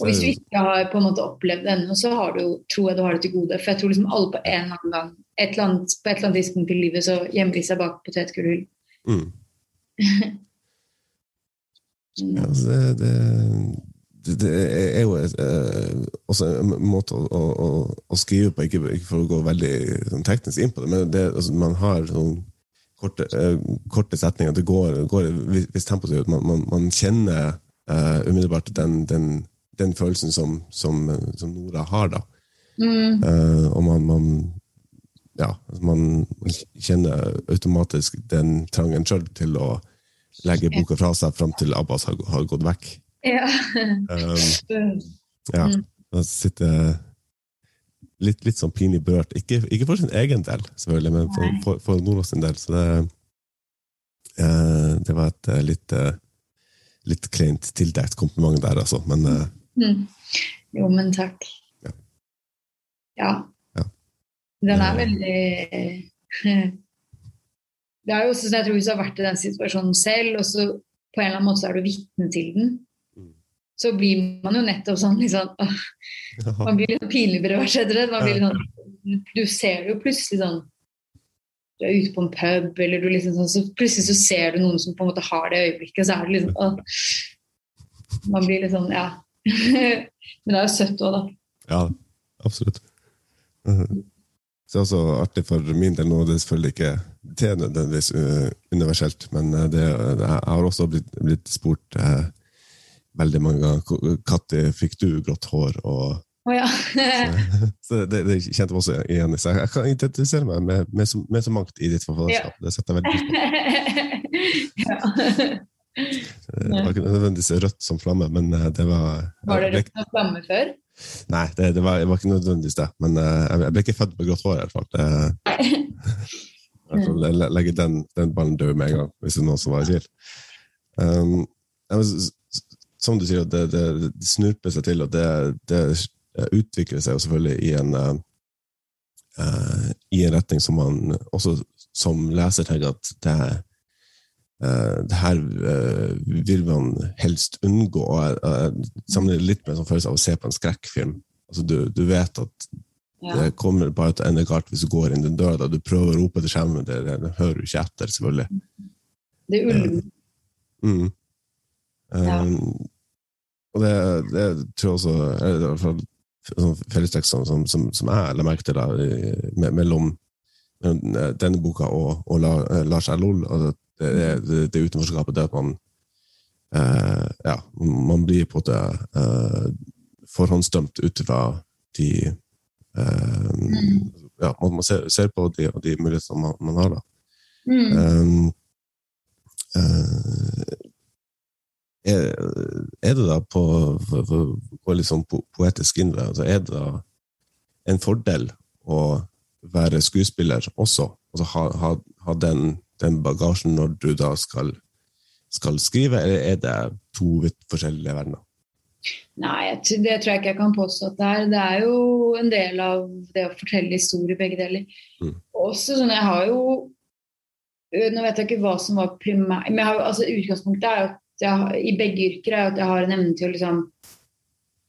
[SPEAKER 2] Og hvis du ikke har på en måte opplevd det ennå, så har du, tror jeg du har det til gode. For jeg tror liksom alle på en eller annen gang, et eller annet, på et eller annet tidspunkt i livet, så gjemmer de seg bak potetgullhull. [laughs] Mm.
[SPEAKER 1] ja, altså det, det, det, er jo et, eh, også en måte å, å, å, skrive på, ikke, ikke, for å gå veldig sånn, teknisk inn på det, men det, altså, man har sånn korte, uh, korte setninger. Det går, går hvis tempoet er man, man, man kjenner uh, umiddelbart den, den den følelsen som, som, som Nora har, da. Mm. Uh, og man, man, ja, man kjenner automatisk den trangen sjøl til å legge boka fra seg fram til Abbas har, har gått vekk. Ja. um, [laughs] ja. Mm. Da sitter litt, litt sånn pinlig berørt. Ikke, ikke, for sin egen del, selvfølgelig, men for, for, for Nora sin del. Så det, uh, det var et litt, uh, litt kleint tildekt kompliment der, altså. Men
[SPEAKER 2] Mm. Jo, men takk. Ja. ja. ja. Den er veldig [laughs] Det er jo også sånn jeg tror Hvis du har vært i den situasjonen selv, og så på en eller annen måte så er du vitne til den, mm. så blir man jo nettopp sånn liksom, åh, Man blir litt pinlig berørt etter det. Man blir litt sånn, du ser det jo plutselig sånn du er ute på en pub, eller du liksom sånn, så plutselig så ser du noen som på en måte har det øyeblikket, så er det liksom åh, Man blir litt sånn Ja. Men det er jo søtt òg, da.
[SPEAKER 1] Ja, absolutt. Mhm. Så det er også artig for min del nå, det er selvfølgelig ikke det er nødvendigvis uh, universelt, men uh, det, jeg har også blitt, blitt spurt eh, veldig mange ganger når fikk du grått hår? og
[SPEAKER 2] Oh, ja.
[SPEAKER 1] så, [laughs] så det, det, kjente jeg også igjen i. Så jeg, kan identifisere meg med, med, så, med så mangt i ditt forfatterskap. Ja. Det setter jeg veldig pris på. [laughs] ja. Det var ikke nødvendigvis rødt som flamme, men eh, det var
[SPEAKER 2] Var det rødt som flamme før?
[SPEAKER 1] Nei, det, det, var, det, var, ikke nødvendigvis det. Men uh, jeg ble ikke født med grått hår, i [laughs] hvert fall. Jeg legger den, den ballen død med en gang, hvis det er noen som var i tvil. Um, som du sier, det, det, det, snurper seg til, og det, det utvikler seg jo selvfølgelig i en, uh, i en retning som man også som leser tenker at det er det her uh, vil man helst unngå. uh, Sammenligner litt med en sånn følelse av å se på en skrekkfilm. Altså, du, du, vet at det kommer bare til å ende galt hvis du går inn den døra. Du prøver å rope til skjermen, det, det, hører du ikke etter, selvfølgelig.
[SPEAKER 2] Det er ulv.
[SPEAKER 1] Mm. Ja. og det, det, tror jeg også er i hvert fall sånn fellestrekk som, som, som, som, jeg la merke til da, me, mellom denne boka og, og Lars L. Ol. Altså, det, det, det utenforskapet, det at man eh, Ja, man blir på en måte eh, forhåndsdømt ut fra de eh. Ja, man ser, ser, på de, de mulighetene man, man, har, da. Mm. Um, er, er, det da på, for, for, for liksom poetisk innre, altså er det da en fordel å være skuespiller også? Altså ha, ha, ha den den bagasjen når du da skal, skal skrive, eller er det to vidt forskjellige verdener?
[SPEAKER 2] Nei, det tror jeg ikke jeg kan påstå at det er. Det er jo en del av det å fortelle historier, begge deler. Mm. Også sånn, jeg har jo Nå vet jeg ikke hva som var primært Men har, altså, utgangspunktet er jo at jeg, i begge yrker er at jeg har en evne til å liksom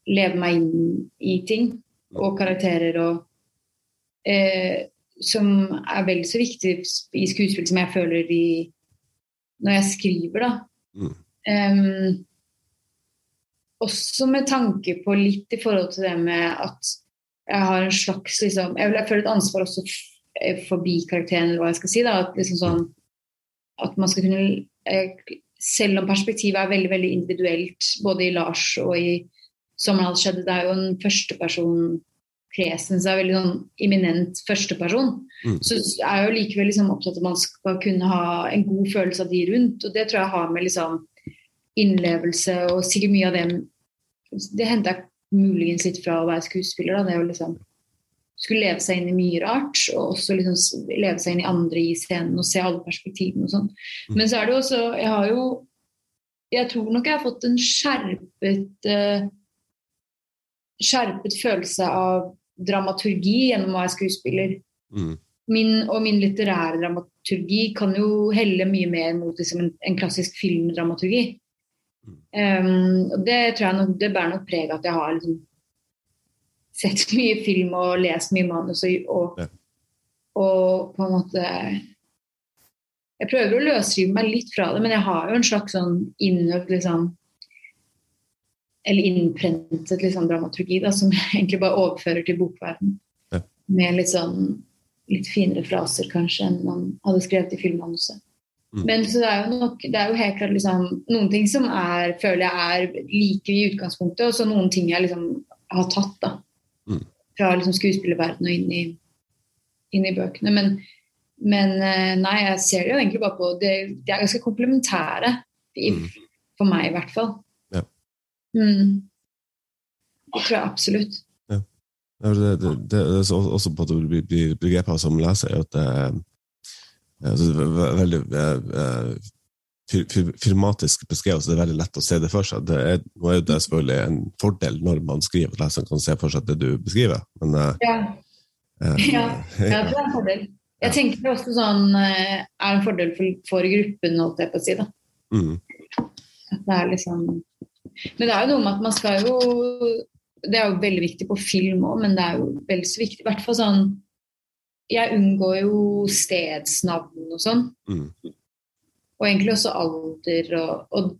[SPEAKER 2] leve meg inn i ting og karakterer og eh, som er vel så viktig i skuespill som jeg føler i når jeg skriver, da. Mm. Um, også med tanke på litt i forhold til det med at jeg har en slags liksom, Jeg, jeg føler et ansvar også eh, forbi karakteren, eller hva jeg skal si. da, At, liksom sånn, at man skal kunne eh, Selv om perspektivet er veldig veldig individuelt, både i Lars og i Som alt skjedde, det er jo en førsteperson presens er veldig sånn eminent førsteperson, mm. så er jeg jo likevel liksom opptatt av at man skal kunne ha en god følelse av de rundt. Og det tror jeg har med liksom innlevelse og sikkert mye av det Det henta jeg muligens litt fra å være skuespiller. Da. Det å liksom skulle leve seg inn i mye rart, og også liksom leve seg inn i andre i scenen og se alle perspektivene og sånn. Mm. Men så er det jo også Jeg har jo Jeg tror nok jeg har fått en skjerpet uh, skjerpet følelse av dramaturgi gjennom å være skuespiller. Mm. Min, og min litterære dramaturgi kan jo helle mye mer mot liksom, en, en, klassisk filmdramaturgi. Um, og det tror jeg nok, det bærer nok preg av at jeg har liksom, sett [laughs] mye film og lest mye manus og, og, ja. og, på en måte Jeg prøver å løsrive meg litt fra det, men jeg har jo en slags sånn innøvd liksom, Eller innprentet liksom, dramaturgi da, som jeg egentlig bare overfører til bokverden. Ja. Med litt sånn litt finere fraser kanskje enn man hadde skrevet i filmmanuset. Mm. Men så det er jo nok, det er jo helt klart liksom, noen ting som er, føler jeg er like i utgangspunktet, og så noen ting jeg liksom har tatt. da fra liksom skuespillerverdenen og inn i, inn i bøkene. Men, men, eh, nei, jeg ser det jo egentlig bare på Det, det er ganske komplementære, mm. for meg i hvert fall. Mm. Det tror jeg absolutt. Ja.
[SPEAKER 1] Det, det, det, er også på at du blir begrepet som leser, at det er altså, veldig firmatisk beskrevet, så det er veldig lett å se det for seg. Det er, nå er det selvfølgelig en fordel når man skriver, at leseren kan se for seg det du beskriver. Men,
[SPEAKER 2] eh, ja. Eh, [laughs] ja. ja, det er en [laughs] fordel. Jeg tenker det også sånn eh, er en fordel for, for gruppen, holdt jeg på å si. da. Mm. At det er liksom Men det er jo noe med at man skal jo Det er jo veldig viktig på film òg, men det er jo vel så viktig I hvert fall sånn Jeg unngår jo stedsnavn og sånn. Mm. Og egentlig også alder og, og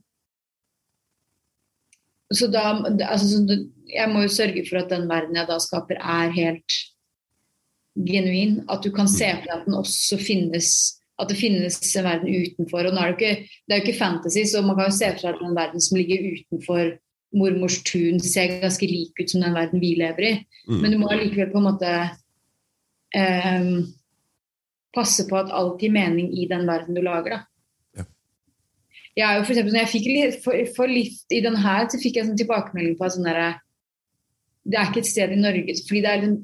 [SPEAKER 2] Så da altså, så Jeg må jo sørge for at den verden jeg da skaper, er helt genuin. At du kan se for deg at den også finnes at det finnes en verden utenfor. og er Det ikke, det er jo ikke fantasy, så man kan jo se for seg at den verden som ligger utenfor mormors tun, ser ganske lik ut som den verden vi lever i. Mm. Men du må allikevel på en måte um, passe på at alt gir mening i den verden du lager. da jeg er jo for eksempel, når jeg fikk litt, for, for litt i den her, så fikk jeg sånn tilbakemelding på at sånn der, det er ikke et sted i Norge fordi det er en,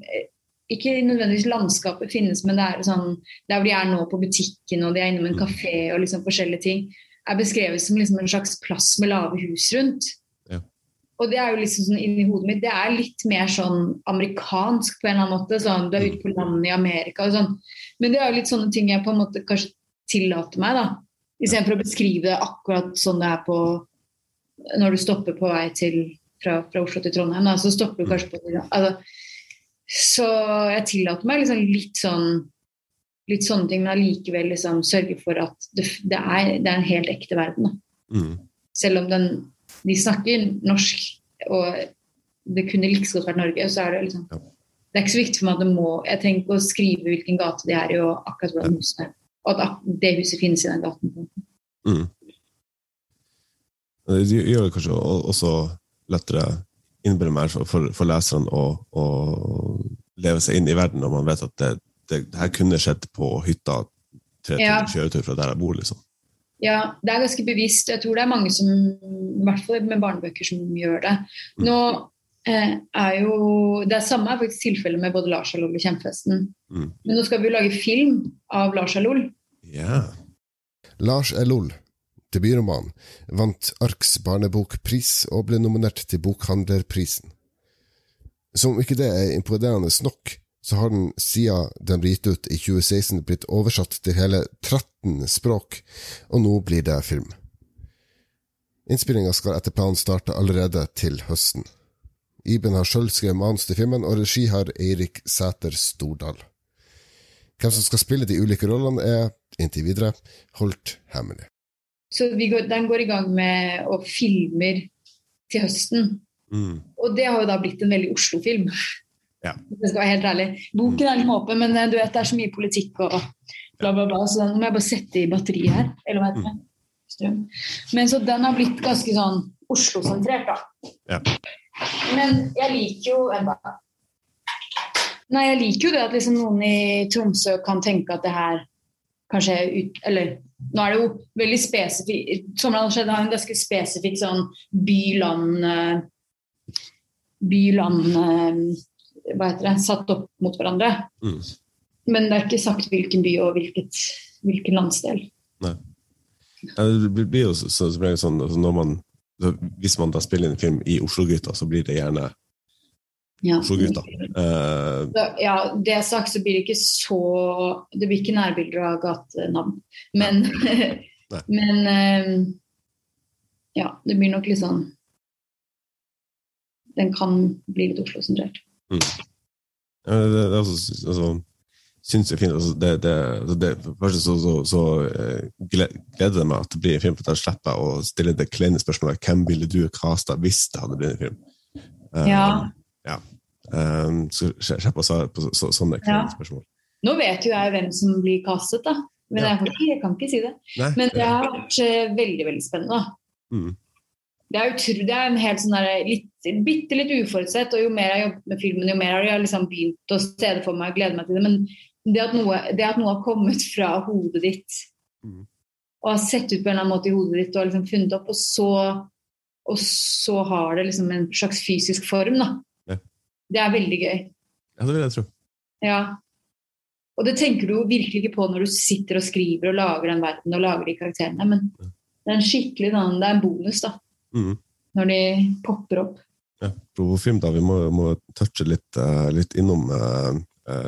[SPEAKER 2] ikke nødvendigvis landskapet finnes, men det er sånn der hvor de er nå på butikken og de er innom en kafé og liksom forskjellige ting, er beskrevet som liksom en slags plass med lave hus rundt. Ja. Og det er jo liksom sånn inni hodet mitt, det er litt mer sånn amerikansk på en eller annen måte. sånn, Du er ute på landet i Amerika og sånn. Men det er jo litt sånne ting jeg på en måte kanskje tillater meg, da. Istedenfor å beskrive det akkurat sånn det er på når du stopper på vei til fra, fra Oslo til Trondheim. Da, så stopper du kanskje på altså, Så jeg tillater meg liksom litt sånn litt sånne ting, men allikevel liksom sørge for at det, det, er, det, er, en helt ekte verden. Mm. Selv om den, de snakker norsk, og det kunne like godt vært Norge, så er det liksom ja. Det er ikke så viktig for meg at det må Jeg trenger ikke å skrive hvilken gate de er i, og akkurat hvordan husene er og at det huset finnes i den gaten. Mm.
[SPEAKER 1] Det gjør det kanskje også lettere innbille meg for, for, leserne å, å, leve seg inn i verden når man vet at det, det, det her kunne skjedd på hytta tre ja. kjøretur fra der jeg bor. liksom.
[SPEAKER 2] Ja, det er ganske bevisst. Jeg tror det er mange som, i hvert fall med barnebøker, som gjør det. Mm. Nå eh, er jo Det samme er faktisk tilfellet med både Lars Alol og Kjempefesten. Mm. Men nå skal vi jo lage film av Lars Alol.
[SPEAKER 1] Ja.
[SPEAKER 3] Lars Elol, debutroman, vant Arks barnebokpris og ble nominert til Bokhandlerprisen. Som ikke det er imponerende nok, så har den siden den ble gitt ut i 2016 blitt oversatt til hele 13 språk, og nå blir det film. Innspillinga skal etter planen starte allerede til høsten. Iben har sjøl skrevet manus til filmen, og regi har Eirik Sæter Stordal. Hvem som skal spille de ulike rollene, er inntil videre holdt hemmelig.
[SPEAKER 2] Så går, den går i gang med og filmer til høsten. Mm. Og det har jo da blitt en veldig Oslo-film. Ja. Det skal være helt ærlig. Boken er litt åpen, men eh, du vet, det er så mye politikk og bla, bla, bla. Så den må jeg bare sette i batteriet her. Eller hva heter det? Strøm. Men så den har blitt ganske sånn Oslo-sentrert, da. Ja. Men jeg liker jo enda Nei, jeg liker jo det at liksom noen i Tromsø kan tenke at det her kanskje ut Eller nå er det jo veldig spesifikt Sommerland har en ganske spesifikk sånn by-land by-land Hva heter det Satt opp mot hverandre.
[SPEAKER 1] Mm.
[SPEAKER 2] Men det er ikke sagt hvilken by og hvilket, hvilken landsdel.
[SPEAKER 1] Nei. Det blir jo så, så, så, sånn altså når man, Hvis man da spiller inn en film i Oslo-gutta, så blir det gjerne
[SPEAKER 2] Ja.
[SPEAKER 1] for gutta.
[SPEAKER 2] Uh, Så, ja, det sagt så blir det ikke så Det blir ikke nærbilder av gatenavn. Men,
[SPEAKER 1] Nei. [laughs]
[SPEAKER 2] men uh, ja, det blir nok litt sånn Den kan bli litt Oslo-sentrert.
[SPEAKER 1] ja, det, det, altså, altså, syns jeg er fint. Altså, det, det, altså, det, først så, så, så eh, gleder det meg at det blir en film, for da slipper jeg å stille det kleine spørsmålet hvem ville du casta hvis det hadde blitt en film. Ja.
[SPEAKER 2] Ja.
[SPEAKER 1] Ja. Um, så jeg å på så, så, sånne
[SPEAKER 2] Ja.
[SPEAKER 1] spørsmål.
[SPEAKER 2] Nå vet jo jeg hvem som blir castet, da. Men
[SPEAKER 1] Ja.
[SPEAKER 2] jeg, kan ikke, jeg kan ikke si det.
[SPEAKER 1] Nei,
[SPEAKER 2] Men det har vært eh, veldig, veldig spennende.
[SPEAKER 1] mm,
[SPEAKER 2] Det er, utro, det er en helt sånn der, litt, bitte litt uforutsett, og jo mer jeg har jobbet med filmen, jo mer har jeg liksom begynt å se det for meg og glede meg til det. Men det at noe, det at noe har kommet fra hodet ditt,
[SPEAKER 1] Mm.
[SPEAKER 2] og har sett ut på en eller annen måte i hodet ditt, og liksom funnet opp, og så, og så har det liksom en slags fysisk form, da.
[SPEAKER 1] Ja.
[SPEAKER 2] Det er veldig gøy.
[SPEAKER 1] ja, det vil jeg tro.
[SPEAKER 2] Ja. Og det tenker du virkelig ikke på når du sitter og skriver og lager den verden og lager de karakterene, men det er en skikkelig det er en bonus, da.
[SPEAKER 1] Mm.
[SPEAKER 2] Når de popper opp.
[SPEAKER 1] Ja, Provofilm, film da, Vi må, må touche litt, uh, litt innom eh,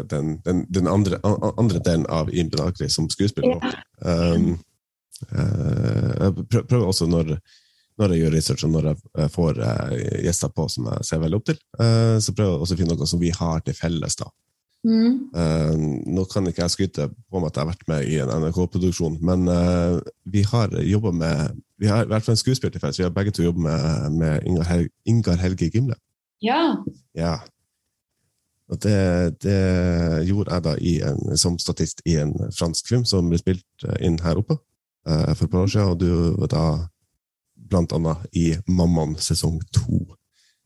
[SPEAKER 1] den, den, den andre, uh, andre delen av Ian Benakri som skuespiller. Um, eh, jeg prøver også når, når jeg gjør research og når jeg får eh, gjester på som jeg ser veldig opp til, eh, så prøver jeg også å finne noe som vi har til felles. da.
[SPEAKER 2] Mm.
[SPEAKER 1] Uh, nå kan ikke jeg skryte på meg at jeg har vært med i en NRK-produksjon, men uh, vi har jobba med Vi har i hvert fall en skuespiller til felles. Vi har begge to jobbet med, med Ingar, Hel Ingar Helge Gimle.
[SPEAKER 2] Ja.
[SPEAKER 1] Ja. Og det, det gjorde jeg da i en, som statist i en fransk film som ble spilt inn her oppe uh, for et par år siden, og du var da blant annet i Mammaen sesong to,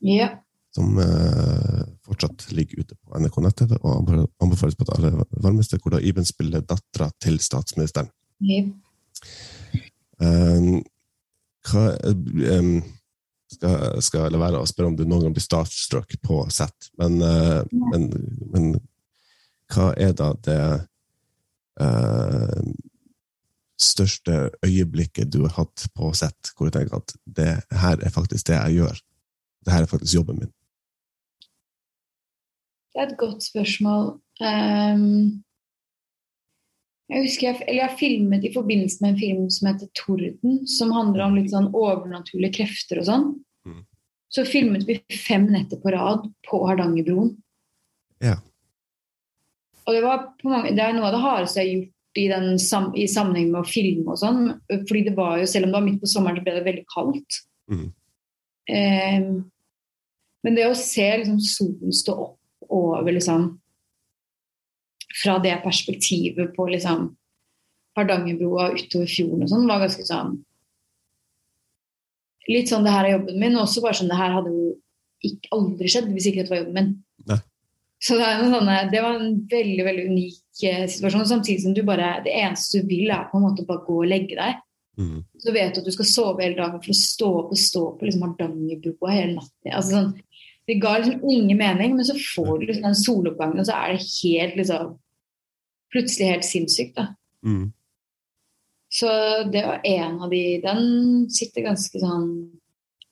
[SPEAKER 2] ja.
[SPEAKER 1] som eh, fortsatt ligger ute på NRK nett-TV og anbefales på det aller varmeste, hvor da Iben spiller dattera til statsministeren.
[SPEAKER 2] ja.
[SPEAKER 1] Um, hva, um, skal, skal la være å spørre om du noen gang blir startstruck på sett, men, uh, men, men hva er da det uh, største øyeblikket du har hatt på sett, hvor du tenker at det her er faktisk det jeg gjør? Det her er faktisk jobben min.
[SPEAKER 2] Det er et godt spørsmål. Um, jeg husker jeg, eller jeg filmet i forbindelse med en film som heter 'Torden', som handler om litt sånn overnaturlige krefter og sånn.
[SPEAKER 1] Mm.
[SPEAKER 2] Så filmet vi fem netter på rad på Hardangerbroen.
[SPEAKER 1] Ja.
[SPEAKER 2] Og det, var på mange, det er noe av det hardeste jeg har gjort i, den, i sammenheng med å filme og sånn. Fordi det var jo, selv om det var midt på sommeren, så ble det veldig kaldt.
[SPEAKER 1] Mm.
[SPEAKER 2] Eh, men det å se liksom, solen stå opp over liksom Fra det perspektivet på liksom Hardangerbrua utover fjorden og sånn, var ganske sånn Litt sånn det her er jobben min, og også bare sånn det her hadde jo ikke, aldri skjedd hvis ikke dette var jobben min. Så det, sånne, det var en veldig veldig unik eh, situasjon. Samtidig som du bare, det eneste du vil, er på en måte bare gå og legge deg.
[SPEAKER 1] Mm.
[SPEAKER 2] Så vet du at du skal sove hele dagen for å stå opp og stå på liksom Hardangerbrua hele natten. Altså sånn, det ga liksom ingen mening, men så får du liksom den soloppgangen, og så er det helt liksom Plutselig helt sinnssykt, da.
[SPEAKER 1] Mm.
[SPEAKER 2] Så det var en av de Den sitter ganske sånn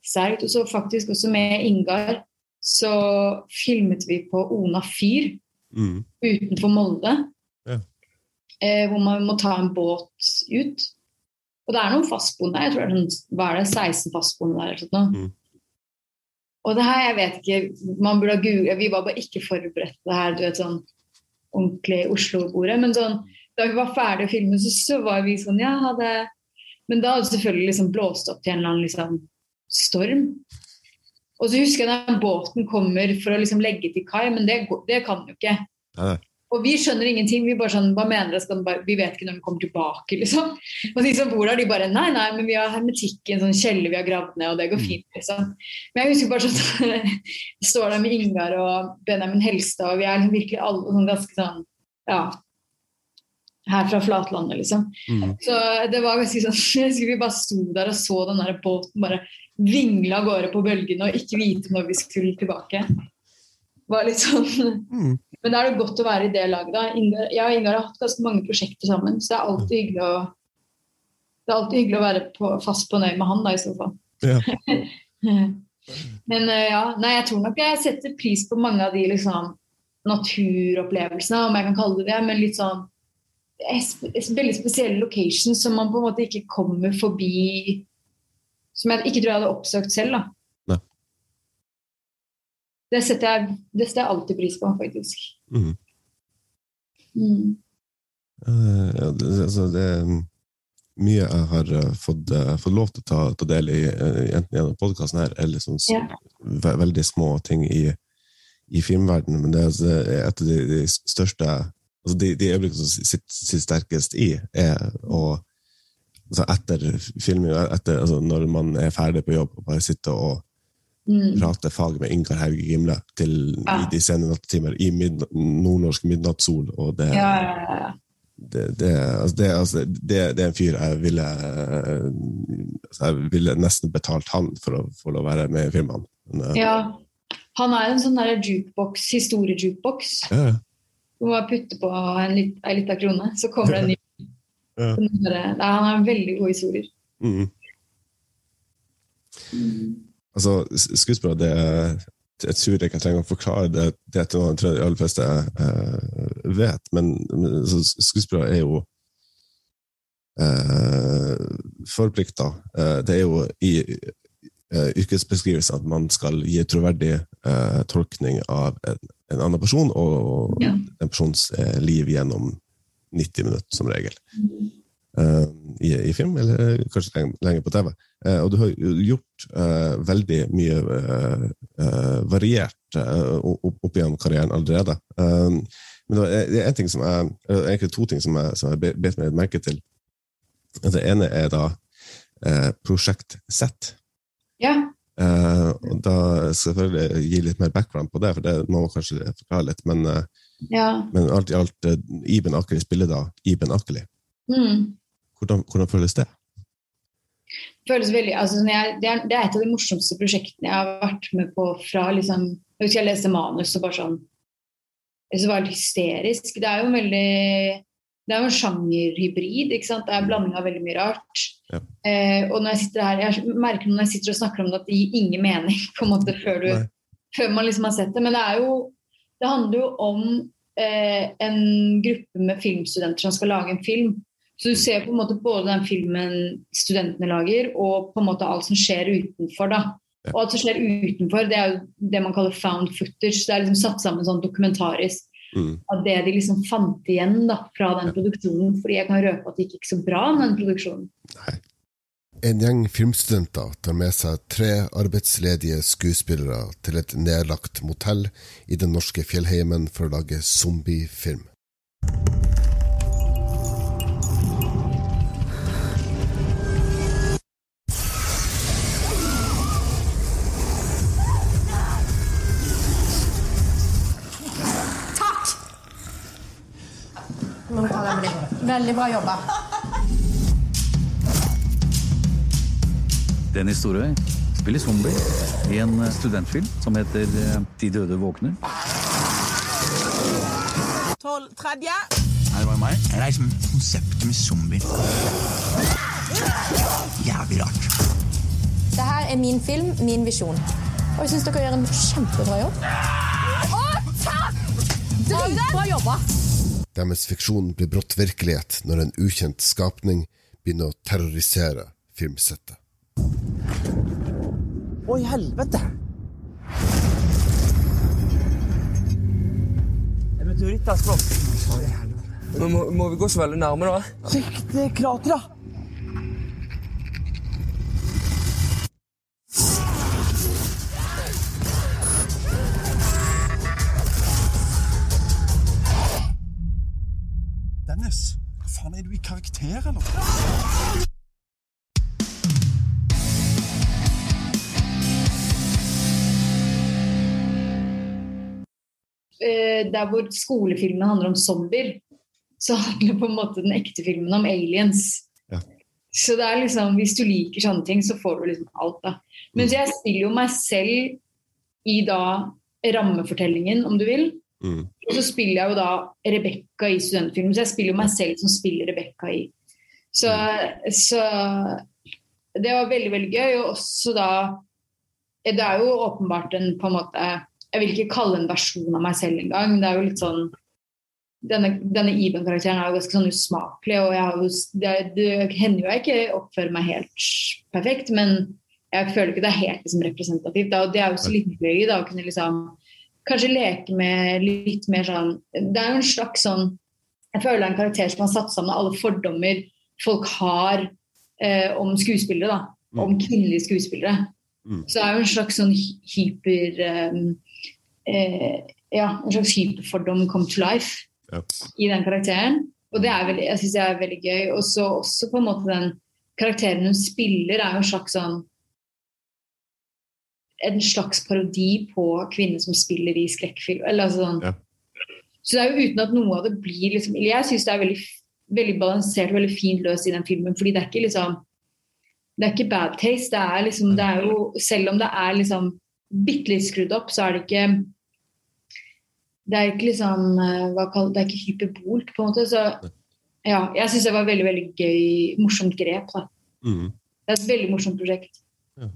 [SPEAKER 2] sterkt. Og så faktisk også med Ingar så filmet vi på Ona fyr
[SPEAKER 1] mm.
[SPEAKER 2] utenfor Molde.
[SPEAKER 1] Ja.
[SPEAKER 2] Eh, hvor man må ta en båt ut. Og det er noen fastboende der. Jeg tror det er hva er det, 16 fastboende der. eller sånt.
[SPEAKER 1] Mm.
[SPEAKER 2] Og det her, jeg vet ikke man burde google, Vi var bare ikke forberedt på det her, du vet sånn ordentlig Oslo-bordet. Men sånn, da vi var ferdig å filme, så, så var vi sånn Ja, hadde Men da hadde det selvfølgelig liksom blåst opp til en eller annen liksom, storm. Og så husker jeg da båten kommer for å liksom legge til kai, men det, det kan den jo ikke.
[SPEAKER 1] Nei.
[SPEAKER 2] Og vi skjønner ingenting. Vi bare sånn, hva mener det? Bare, vi vet ikke når den kommer tilbake, liksom. Og de som bor der, de bare nei, nei, men vi har hermetikk i en sånn kjeller vi har gravd ned, og det går fint, liksom. Men jeg husker bare sånn [laughs] står der med Ingar og Benjamin Helstad, og vi er liksom virkelig alle sånn ganske sånn Ja. her fra flatlandet, liksom.
[SPEAKER 1] Mm.
[SPEAKER 2] Så det var ganske sånn [laughs] Jeg husker vi bare sto der og så den der båten bare vingle av gårde på bølgene og ikke vite når vi skulle tilbake. Var litt sånn
[SPEAKER 1] Mm.
[SPEAKER 2] Men da er det godt å være i det laget. da. Ingar, jeg og Ingar har hatt ganske mange prosjekter sammen, så det er alltid hyggelig å det er alltid hyggelig å være på, fast på nøye med han, da, i så fall.
[SPEAKER 1] Ja. [laughs]
[SPEAKER 2] Men eh, ja, nei, jeg tror nok jeg setter pris på mange av de liksom, naturopplevelsene, om jeg kan kalle det det. Men litt sånn veldig spesielle locations som man på en måte ikke kommer forbi Som jeg ikke tror jeg hadde oppsøkt selv. Det setter, jeg, det setter jeg alltid pris på, faktisk.
[SPEAKER 1] Mm.
[SPEAKER 2] Mm.
[SPEAKER 1] Uh, ja, det, altså, det er mye jeg har uh, fått, uh, fått lov til å ta, ta del i, enten gjennom podkasten her, eller sånn,
[SPEAKER 2] Ja.
[SPEAKER 1] ve veldig små ting i, i filmverdenen. Men det er altså, et av de, de største altså De, de øyeblikkene som sitter, sitter sterkest i, er å altså Etter filming, etter, altså når man er ferdig på jobb og bare sitter og
[SPEAKER 2] Mm.
[SPEAKER 1] prater fag med Ingar Hauge Gimle til,
[SPEAKER 2] Ja.
[SPEAKER 1] i de sene nattetimer i midn nordnorsk midnattssol. Og det,
[SPEAKER 2] Ja, ja,
[SPEAKER 1] det, det, altså det, altså det, det er en fyr jeg ville altså Jeg ville nesten betalt han for å få lov å være med i filmene. Men, eh,
[SPEAKER 2] ja. Han er en sånn jukebox, historiejukebox.
[SPEAKER 1] ja.
[SPEAKER 2] Du må putte på en, lit, en liten krone, så kommer det en ny.
[SPEAKER 1] Ja.
[SPEAKER 2] Nei, Han har veldig gode historier.
[SPEAKER 1] Mm. Altså, s- skuespillere, det er jeg tror ikke jeg trenger å forklare det, det til noen, tror de aller fleste eh, vet, men, men altså, skuespillere er jo uh, forplikta. Eh, det er jo i uh, yrkesbeskrivelsen at man skal gi troverdig eh, tolkning av en, en annen person og
[SPEAKER 2] Ja.
[SPEAKER 1] en persons eh, liv gjennom 90 minutter, som regel. eh, i, i film, eller kanskje lenger, lenge på TV. Eh, og du har gjort eh, veldig mye variert opp, igjen gjennom karrieren allerede. Men det er en ting som jeg, egentlig to ting som jeg, som jeg bet meg merke til. Det ene er da Prosjekt Z.
[SPEAKER 2] Ja.
[SPEAKER 1] Eh, og da skal jeg selvfølgelig gi litt mer background på det, for det må man kanskje forklare litt. Men, eh,
[SPEAKER 2] ja.
[SPEAKER 1] men alt i alt, eh, Iben Akeli spiller da Iben Akeli.
[SPEAKER 2] Mm.
[SPEAKER 1] Hvordan, hvordan føles det?
[SPEAKER 2] føles veldig, altså, jeg, det, er, det er et av de morsomste prosjektene jeg har vært med på fra liksom, Jeg husker jeg leste manus og bare sånn Det var helt hysterisk. Det er jo en veldig det er jo en sjangerhybrid. ikke sant? Det er en blanding av veldig mye rart.
[SPEAKER 1] Ja.
[SPEAKER 2] Eh, og når jeg sitter her, jeg merker når jeg sitter og snakker om det, at det gir ingen mening på en måte før, du, før man liksom har sett det. Men det er jo det handler jo om eh, en gruppe med filmstudenter som skal lage en film. Så du ser på en måte både den filmen studentene lager, og på en måte alt som skjer utenfor. da. Og alt som skjer utenfor, det er jo det man kaller found footage. Det er liksom satt sammen sånn dokumentarisk
[SPEAKER 1] Mm.
[SPEAKER 2] av det de liksom fant igjen da, fra den produksjonen. Fordi jeg kan røpe at det gikk ikke så bra med den produksjonen.
[SPEAKER 3] En gjeng filmstudenter tar med seg tre arbeidsledige skuespillere til et nedlagt motell i den norske fjellheimen for å lage zombiefilm.
[SPEAKER 4] Må ta deg med det. Veldig bra jobba.
[SPEAKER 5] Dennis Storøy spiller zombie i en studentfilm som heter eh, De døde våkner.
[SPEAKER 6] Tolv tredje.
[SPEAKER 7] Nei, det var meg. Jeg er med konseptet med zombier. Jævlig rart.
[SPEAKER 4] Det her er min film, min visjon. Og jeg syns dere gjør en kjempebra jobb. Å, takk! Dritbra jobba.
[SPEAKER 3] Deres fiksjon blir brått virkelighet når en ukjent skapning begynner å terrorisere filmsettet.
[SPEAKER 6] Å, i helvete! En meteoritt har slått.
[SPEAKER 8] Men må, må vi gå så veldig nærme, da?
[SPEAKER 6] Sjekk det da.
[SPEAKER 9] Dennis, hva faen er du i karakter, eller?
[SPEAKER 2] Der hvor skolefilmen handler om zombier, så handler på en måte den ekte filmen om aliens.
[SPEAKER 1] Ja.
[SPEAKER 2] Så det er liksom, hvis du liker sånne ting, så får du liksom alt, da. Men så jeg spiller jo meg selv i da rammefortellingen, om du vil.
[SPEAKER 1] Mm.
[SPEAKER 2] Og så spiller jeg jo da Rebekka i studentfilmen, så jeg spiller jo meg selv som spiller Rebekka i. Så, så det var veldig, veldig gøy. Og også da Det er jo åpenbart en på en måte Jeg vil ikke kalle en versjon av meg selv engang. Det er jo litt sånn denne, denne Iben-karakteren er jo ganske sånn usmakelig, og jeg har jo, det, det hender jo jeg ikke oppfører meg helt perfekt, men jeg føler ikke det er helt liksom, representativt. Da, og det er jo så litt gøy da, å kunne liksom kanskje leke med litt mer sånn Det er jo en slags sånn Jeg føler det er en karakter som har satt sammen alle fordommer folk har eh, om skuespillere, da. Om kvinnelige skuespillere.
[SPEAKER 1] Mm.
[SPEAKER 2] Så det er jo en slags sånn hyper eh, eh, Ja, en slags hyperfordom come to life
[SPEAKER 1] Ja.
[SPEAKER 2] i den karakteren. Og det er veldig, jeg syns det er veldig gøy. Og så også på en måte den karakteren hun spiller, er jo en slags sånn En slags parodi på kvinner som spiller i skrekkfilm. Eller altså sånn.
[SPEAKER 1] Ja.
[SPEAKER 2] Så det er jo uten at noe av det blir liksom Jeg syns det er veldig, veldig balansert og veldig fint løst i den filmen, fordi det er ikke liksom Det er ikke bad taste. Det er liksom det er jo Selv om det er liksom bitte litt skrudd opp, så er det ikke Det er ikke liksom eh, hva kall, Det er ikke hyperbolt, på en måte. Så ja, jeg syns det var veldig, veldig gøy, morsomt grep. da.
[SPEAKER 1] Mm.
[SPEAKER 2] Det er et veldig morsomt prosjekt.
[SPEAKER 1] Ja.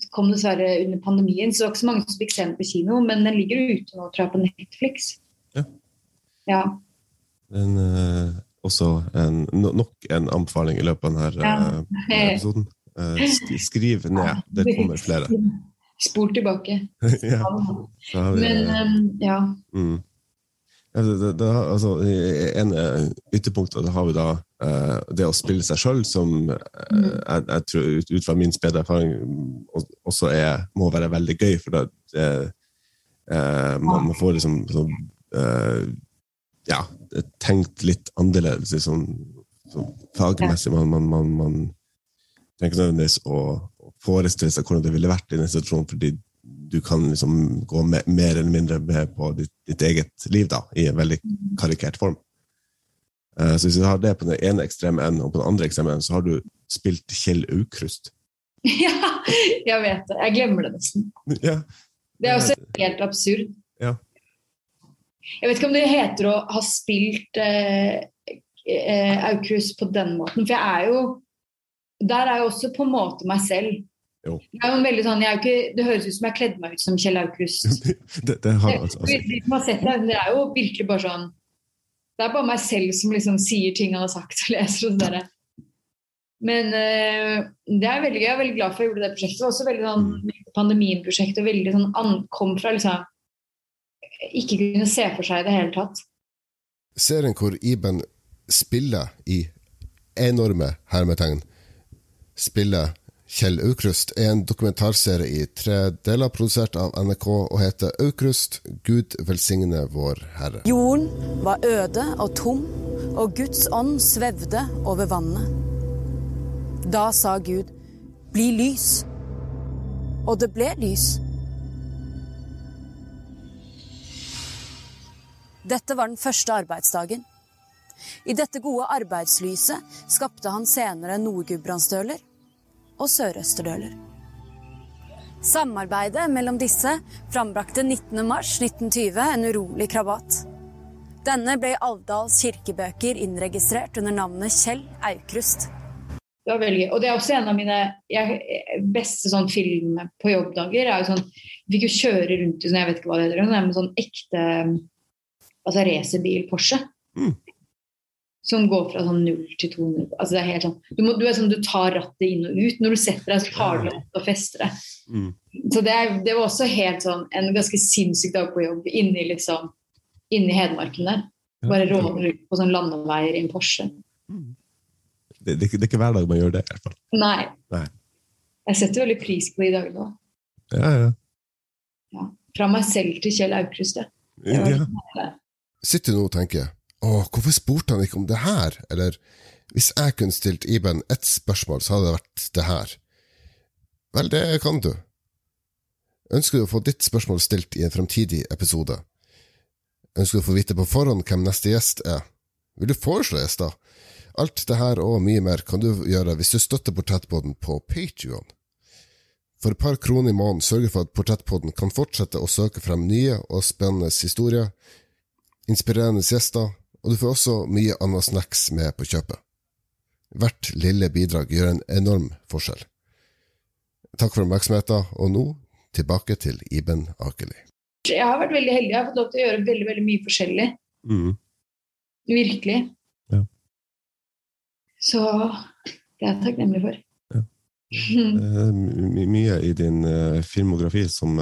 [SPEAKER 2] Det kom dessverre under pandemien, så det var ikke så mange som fikk se den på kino, men den ligger ute nå, tror jeg, på Netflix.
[SPEAKER 1] Ja.
[SPEAKER 2] Ja.
[SPEAKER 1] Den, eh, også en, nok en anbefaling i løpet av denne
[SPEAKER 2] Ja.
[SPEAKER 1] eh, episoden. Eh, skriv ned. Det kommer flere.
[SPEAKER 2] Spol tilbake. [laughs]
[SPEAKER 1] ja, vi,
[SPEAKER 2] Men ja.
[SPEAKER 1] mm. Ja, det, det, det, altså, en eh, ytterpunkt da har vi da eh, det å spille seg sjøl, som eh, jeg, jeg tror ut, fra min spede erfaring mm, også- er, må være veldig gøy. For det, det, eh, man, man får liksom så, eh, ja, tenkt litt annerledes liksom, sånn fagmessig. Man, man, man, man trenger ikke nødvendigvis å, å forestille seg hvordan det ville vært i den situasjonen, fordi du kan liksom gå med, mer eller mindre med på ditt, ditt eget liv da, i en veldig karikert form. Uh, så hvis du har det på den ene ekstreme enden, og på den andre ekstreme enden, så har du spilt Kjell Aukrust. [laughs]
[SPEAKER 2] ja, jeg vet det. Jeg glemmer det nesten.
[SPEAKER 1] Ja.
[SPEAKER 2] Det er også helt absurd.
[SPEAKER 1] Ja.
[SPEAKER 2] Jeg vet ikke om det heter å ha spilt eh, eh, Aukrust på den måten, for jeg er jo Der er jeg også på en måte meg selv.
[SPEAKER 1] Jo.
[SPEAKER 2] Det, er jo en veldig sånn, jeg er jo ikke, det høres ut som jeg kledde meg ut som Kjell Aukrust. [laughs]
[SPEAKER 1] Det, det har altså,
[SPEAKER 2] De
[SPEAKER 1] altså,
[SPEAKER 2] som har sett det, det er jo virkelig bare sånn Det er bare meg selv som liksom sier ting han har sagt og leser og sånn. Men eh, det er veldig gøy. Jeg er veldig glad for at jeg gjorde det prosjektet. Det var også veldig sånn pandemiprosjekt og veldig sånn ankom fra liksom Ikke kunne se for seg i det hele tatt.
[SPEAKER 3] Serien hvor Iben spiller i enorme hermetegn, spiller Kjell Aukrust, er en dokumentarserie i tre deler produsert av NRK og heter Aukrust Gud velsigne vår Herre.
[SPEAKER 10] Jorden var øde og tom, og Guds ånd svevde over vannet. Da sa Gud, bli lys. Og det ble lys. Dette var den første arbeidsdagen. I dette gode arbeidslyset skapte han senere Nord-Gudbrandsdøler og Sørøsterdøler. Samarbeidet mellom disse frambrakte 19.3.1920 en urolig krabat. Denne ble i Alvdals kirkebøker innregistrert under navnet Kjell Aukrust.
[SPEAKER 2] Det var veldig gøy. Og det er også en av mine jeg, beste sånn film på jobbdager. er jo sånn, Vi fikk jo kjøre rundt i sånn, jeg vet ikke hva det heter, er med sånn ekte altså racerbil Porsche.
[SPEAKER 1] Mm.
[SPEAKER 2] Som går fra sånn 0 til 200. Altså det er helt sånn, du, må, du er sånn, du tar rattet inn og ut. Når du setter deg, så tar du det opp og fester det.
[SPEAKER 1] mm.
[SPEAKER 2] Så det, er, det var også helt sånn en ganske sinnssyk dag på jobb inni liksom, inni Hedmarken der. Bare råde rundt på sånn landeveier i en Porsche.
[SPEAKER 1] det, det, ikke- det er ikke hver dag man gjør det, i hvert fall.
[SPEAKER 2] Nei.
[SPEAKER 1] Nei.
[SPEAKER 2] Jeg setter veldig pris på de dagene òg.
[SPEAKER 1] Ja, ja.
[SPEAKER 2] Fra meg selv til Kjell Aukrust. ja. Det
[SPEAKER 1] ja.
[SPEAKER 3] Sitter nå og tenker Åh, hvorfor spurte han ikke om det her? Eller hvis jeg kunne stilt Iben ett spørsmål, så hadde det vært det her. Vel, det kan du. Ønsker du å få ditt spørsmål stilt i en fremtidig episode? Ønsker du å få vite på forhånd hvem neste gjest er? Vil du foreslå gjester? Alt det her og mye mer kan du gjøre hvis du støtter Portrettpodden på Patreon. For et par kroner i måneden sørger for at Portrettpodden kan fortsette å søke frem nye og spennende historier, inspirerende gjester, og du får også mye annet snacks med på kjøpet. Hvert lille bidrag gjør en enorm forskjell. Takk for oppmerksomheten, og nå tilbake til Iben Akeli.
[SPEAKER 2] Jeg har vært veldig heldig. Jeg har fått lov til å gjøre veldig, veldig mye forskjellig.
[SPEAKER 1] Mm.
[SPEAKER 2] Virkelig.
[SPEAKER 1] Ja.
[SPEAKER 2] Så det er jeg takknemlig for. [laughs]
[SPEAKER 1] Eh, my mye i din eh, filmografi som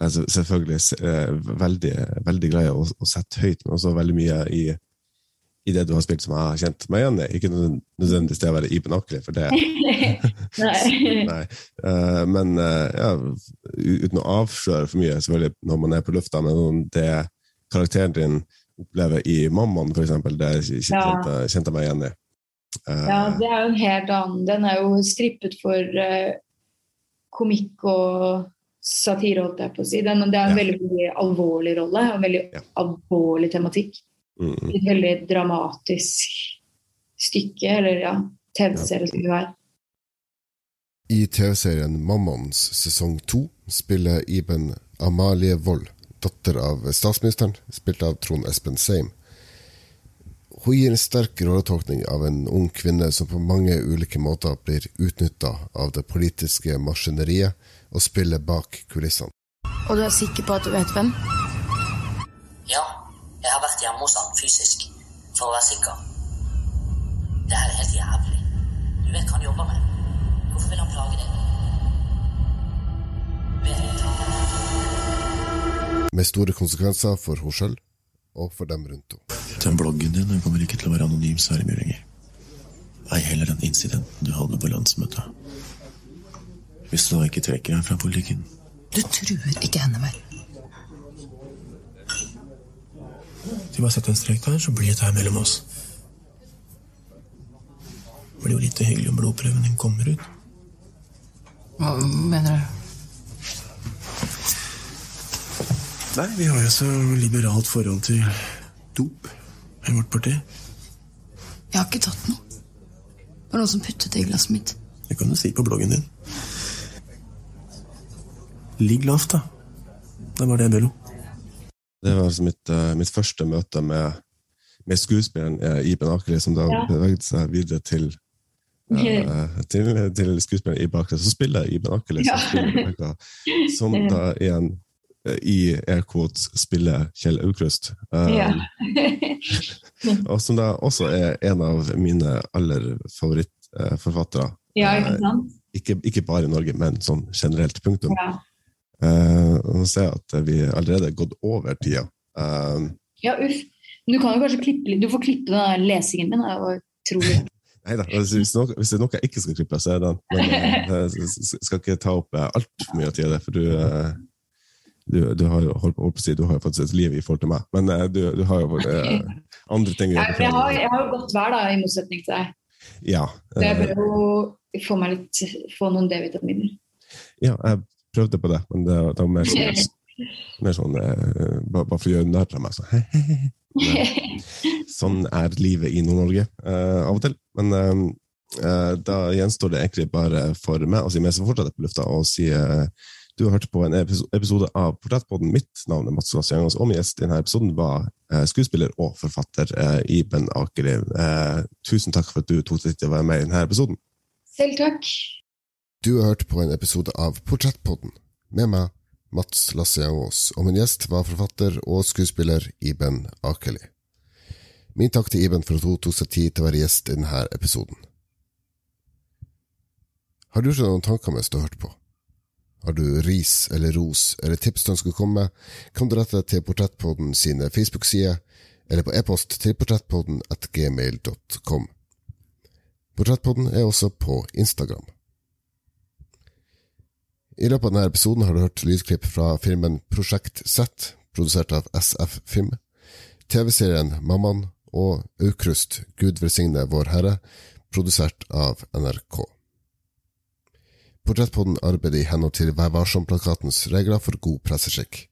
[SPEAKER 1] eh, er selvfølgelig er veldig, veldig glad i å, å sette høyt, men også veldig mye i, i det du har spilt som jeg har kjent meg igjen i. Ikke nødvendig- nødvendigvis det å være Iben Akeli, for det
[SPEAKER 2] Nei. [laughs] [laughs]
[SPEAKER 1] Nei. Eh, men eh, ja, uten å avsløre for mye, selvfølgelig når man er på lufta, men det karakteren din opplever i Mammaen, for eksempel, det kjente,
[SPEAKER 2] Ja.
[SPEAKER 1] kjente jeg meg igjen i. Eh,
[SPEAKER 2] Ja, det er jo en helt annen Den er jo strippet for eh, komikk og satire, holdt jeg på å si. Den, det er en
[SPEAKER 1] Ja.
[SPEAKER 2] veldig, veldig alvorlig rolle, og en veldig
[SPEAKER 1] Ja.
[SPEAKER 2] alvorlig tematikk.
[SPEAKER 1] mm, mm.
[SPEAKER 2] Et veldig dramatisk stykke, eller ja, TV-serie som det er.
[SPEAKER 3] I TV-serien Mammons sesong to spiller Iben Amalie Wold, datter av statsministeren, spilt av Trond Espen Seim. Hun gir en sterk rolletolkning av en ung kvinne som på mange ulike måter blir utnytta av det politiske maskineriet og spiller bak kulissene.
[SPEAKER 10] Og du er sikker på at du vet hvem?
[SPEAKER 11] Ja, jeg har vært hjemme hos han fysisk, for å være sikker. Det her er helt jævlig. Du vet hva han jobber med. Hvorfor vil han plage deg? Vet han.
[SPEAKER 3] Med store konsekvenser for henne sjøl og for dem rundt henne.
[SPEAKER 12] Den bloggen din den kommer ikke til å være anonym særlig mye lenger. Ei heller den incidenten du hadde på landsmøtet. Hvis du da ikke trekker deg fra politikken.
[SPEAKER 11] Du truer ikke henne vel?
[SPEAKER 12] Vi bare setter en strek der, så blir det her mellom oss. Det blir jo litt hyggelig om blodprøven din kommer ut.
[SPEAKER 11] Hva mener du?
[SPEAKER 12] Nei, vi har jo så liberalt forhold til dop i vårt parti.
[SPEAKER 11] Jeg har ikke tatt noe. Det var noen som puttet det i glasset mitt.
[SPEAKER 12] Det kan du si på bloggen din. Ligg lavt, da. Det var det, jeg Bello.
[SPEAKER 1] Det var altså mitt, eh, mitt første møte med, med skuespilleren eh, Iben Akeli, som da
[SPEAKER 2] Ja.
[SPEAKER 1] beveget seg videre til, eh, [laughs] til, til skuespilleren Iben Akeli. Så spiller Iben Akeli, som,
[SPEAKER 2] Ja.
[SPEAKER 1] som [laughs] da igjen eh, i air quotes spiller Kjell Aukrust. Um,
[SPEAKER 2] Ja. [laughs]
[SPEAKER 1] og som da også er en av mine aller favorittforfattere.
[SPEAKER 2] ja, ikke sant?
[SPEAKER 1] Ikke, ikke bare i Norge, men sånn generelt. Punktum.
[SPEAKER 2] Ja.
[SPEAKER 1] Uh, nå ser jeg at vi allerede har gått over tida. Eh,
[SPEAKER 2] ja, uff. Men du kan jo kanskje klippe litt. Du får klippe den lesingen min. Utrolig. [laughs]
[SPEAKER 1] Nei da, hvis, hvis, det er noe jeg ikke skal klippe, så er det den. Men eh, [laughs] jeg s- skal ikke ta opp eh, altfor mye av tida, for du, eh, du, du har jo holdt holdt på å si, du har jo faktisk et liv i forhold til meg. Men eh, du, du har jo eh, andre ting å gjøre.
[SPEAKER 2] jeg, har, jeg har jo godt vær, da, i motsetning til deg.
[SPEAKER 1] Ja,
[SPEAKER 2] Så jeg
[SPEAKER 1] eh,
[SPEAKER 2] bør jo få, meg litt, få noen D-vitaminer.
[SPEAKER 1] ja, jeg prøvde på det, men det, det var mer sånn, [laughs] mer sånn eh, bare, bare for å gjøre narr av meg. Så. [laughs] Sånn er livet i Nord-Norge uh, av og til. Men uh, uh, da gjenstår det egentlig bare for meg å si meg som fortsatt fortsetter på lufta, og si du har hørt på en episode av Portrettpodden. Mitt navn er Mats Lasse Jangås, og min gjest i denne episoden var eh, skuespiller og forfatter eh, Iben Akeli. Eh, tusen takk for at du tok deg tid til å være med i denne episoden.
[SPEAKER 2] Selv takk.
[SPEAKER 3] Du har hørt på en episode av Portrettpodden med meg, Mats Lasse Jangås, og min gjest var forfatter og skuespiller Iben Akeli. Min takk til Iben for at hun tok seg tid til å være gjest i denne episoden. Har du ikke noen tanker mens du har hørt på? Har du ris eller ros eller tips du ønsker å komme med, kan du rette deg til Portrettpodden sine Facebook-sider, eller på e-post til portrettpodden at gmail.com. Portrettpodden er også på Instagram. I løpet av denne episoden har du hørt lydklipp fra filmen Prosjekt Z, produsert av SF Film, TV-serien Mammaen og Aukrust, Gud velsigne Vår Herre, produsert av NRK. Portrettpodden arbeider i henhold til Vær varsom-plakatens regler for god presseskikk.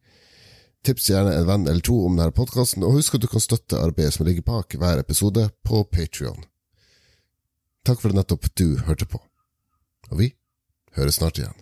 [SPEAKER 3] Tips gjerne en venn eller to om denne podkasten, og husk at du kan støtte arbeidet som ligger bak hver episode på Patrion. Takk for at nettopp du hørte på. Og vi høres snart igjen.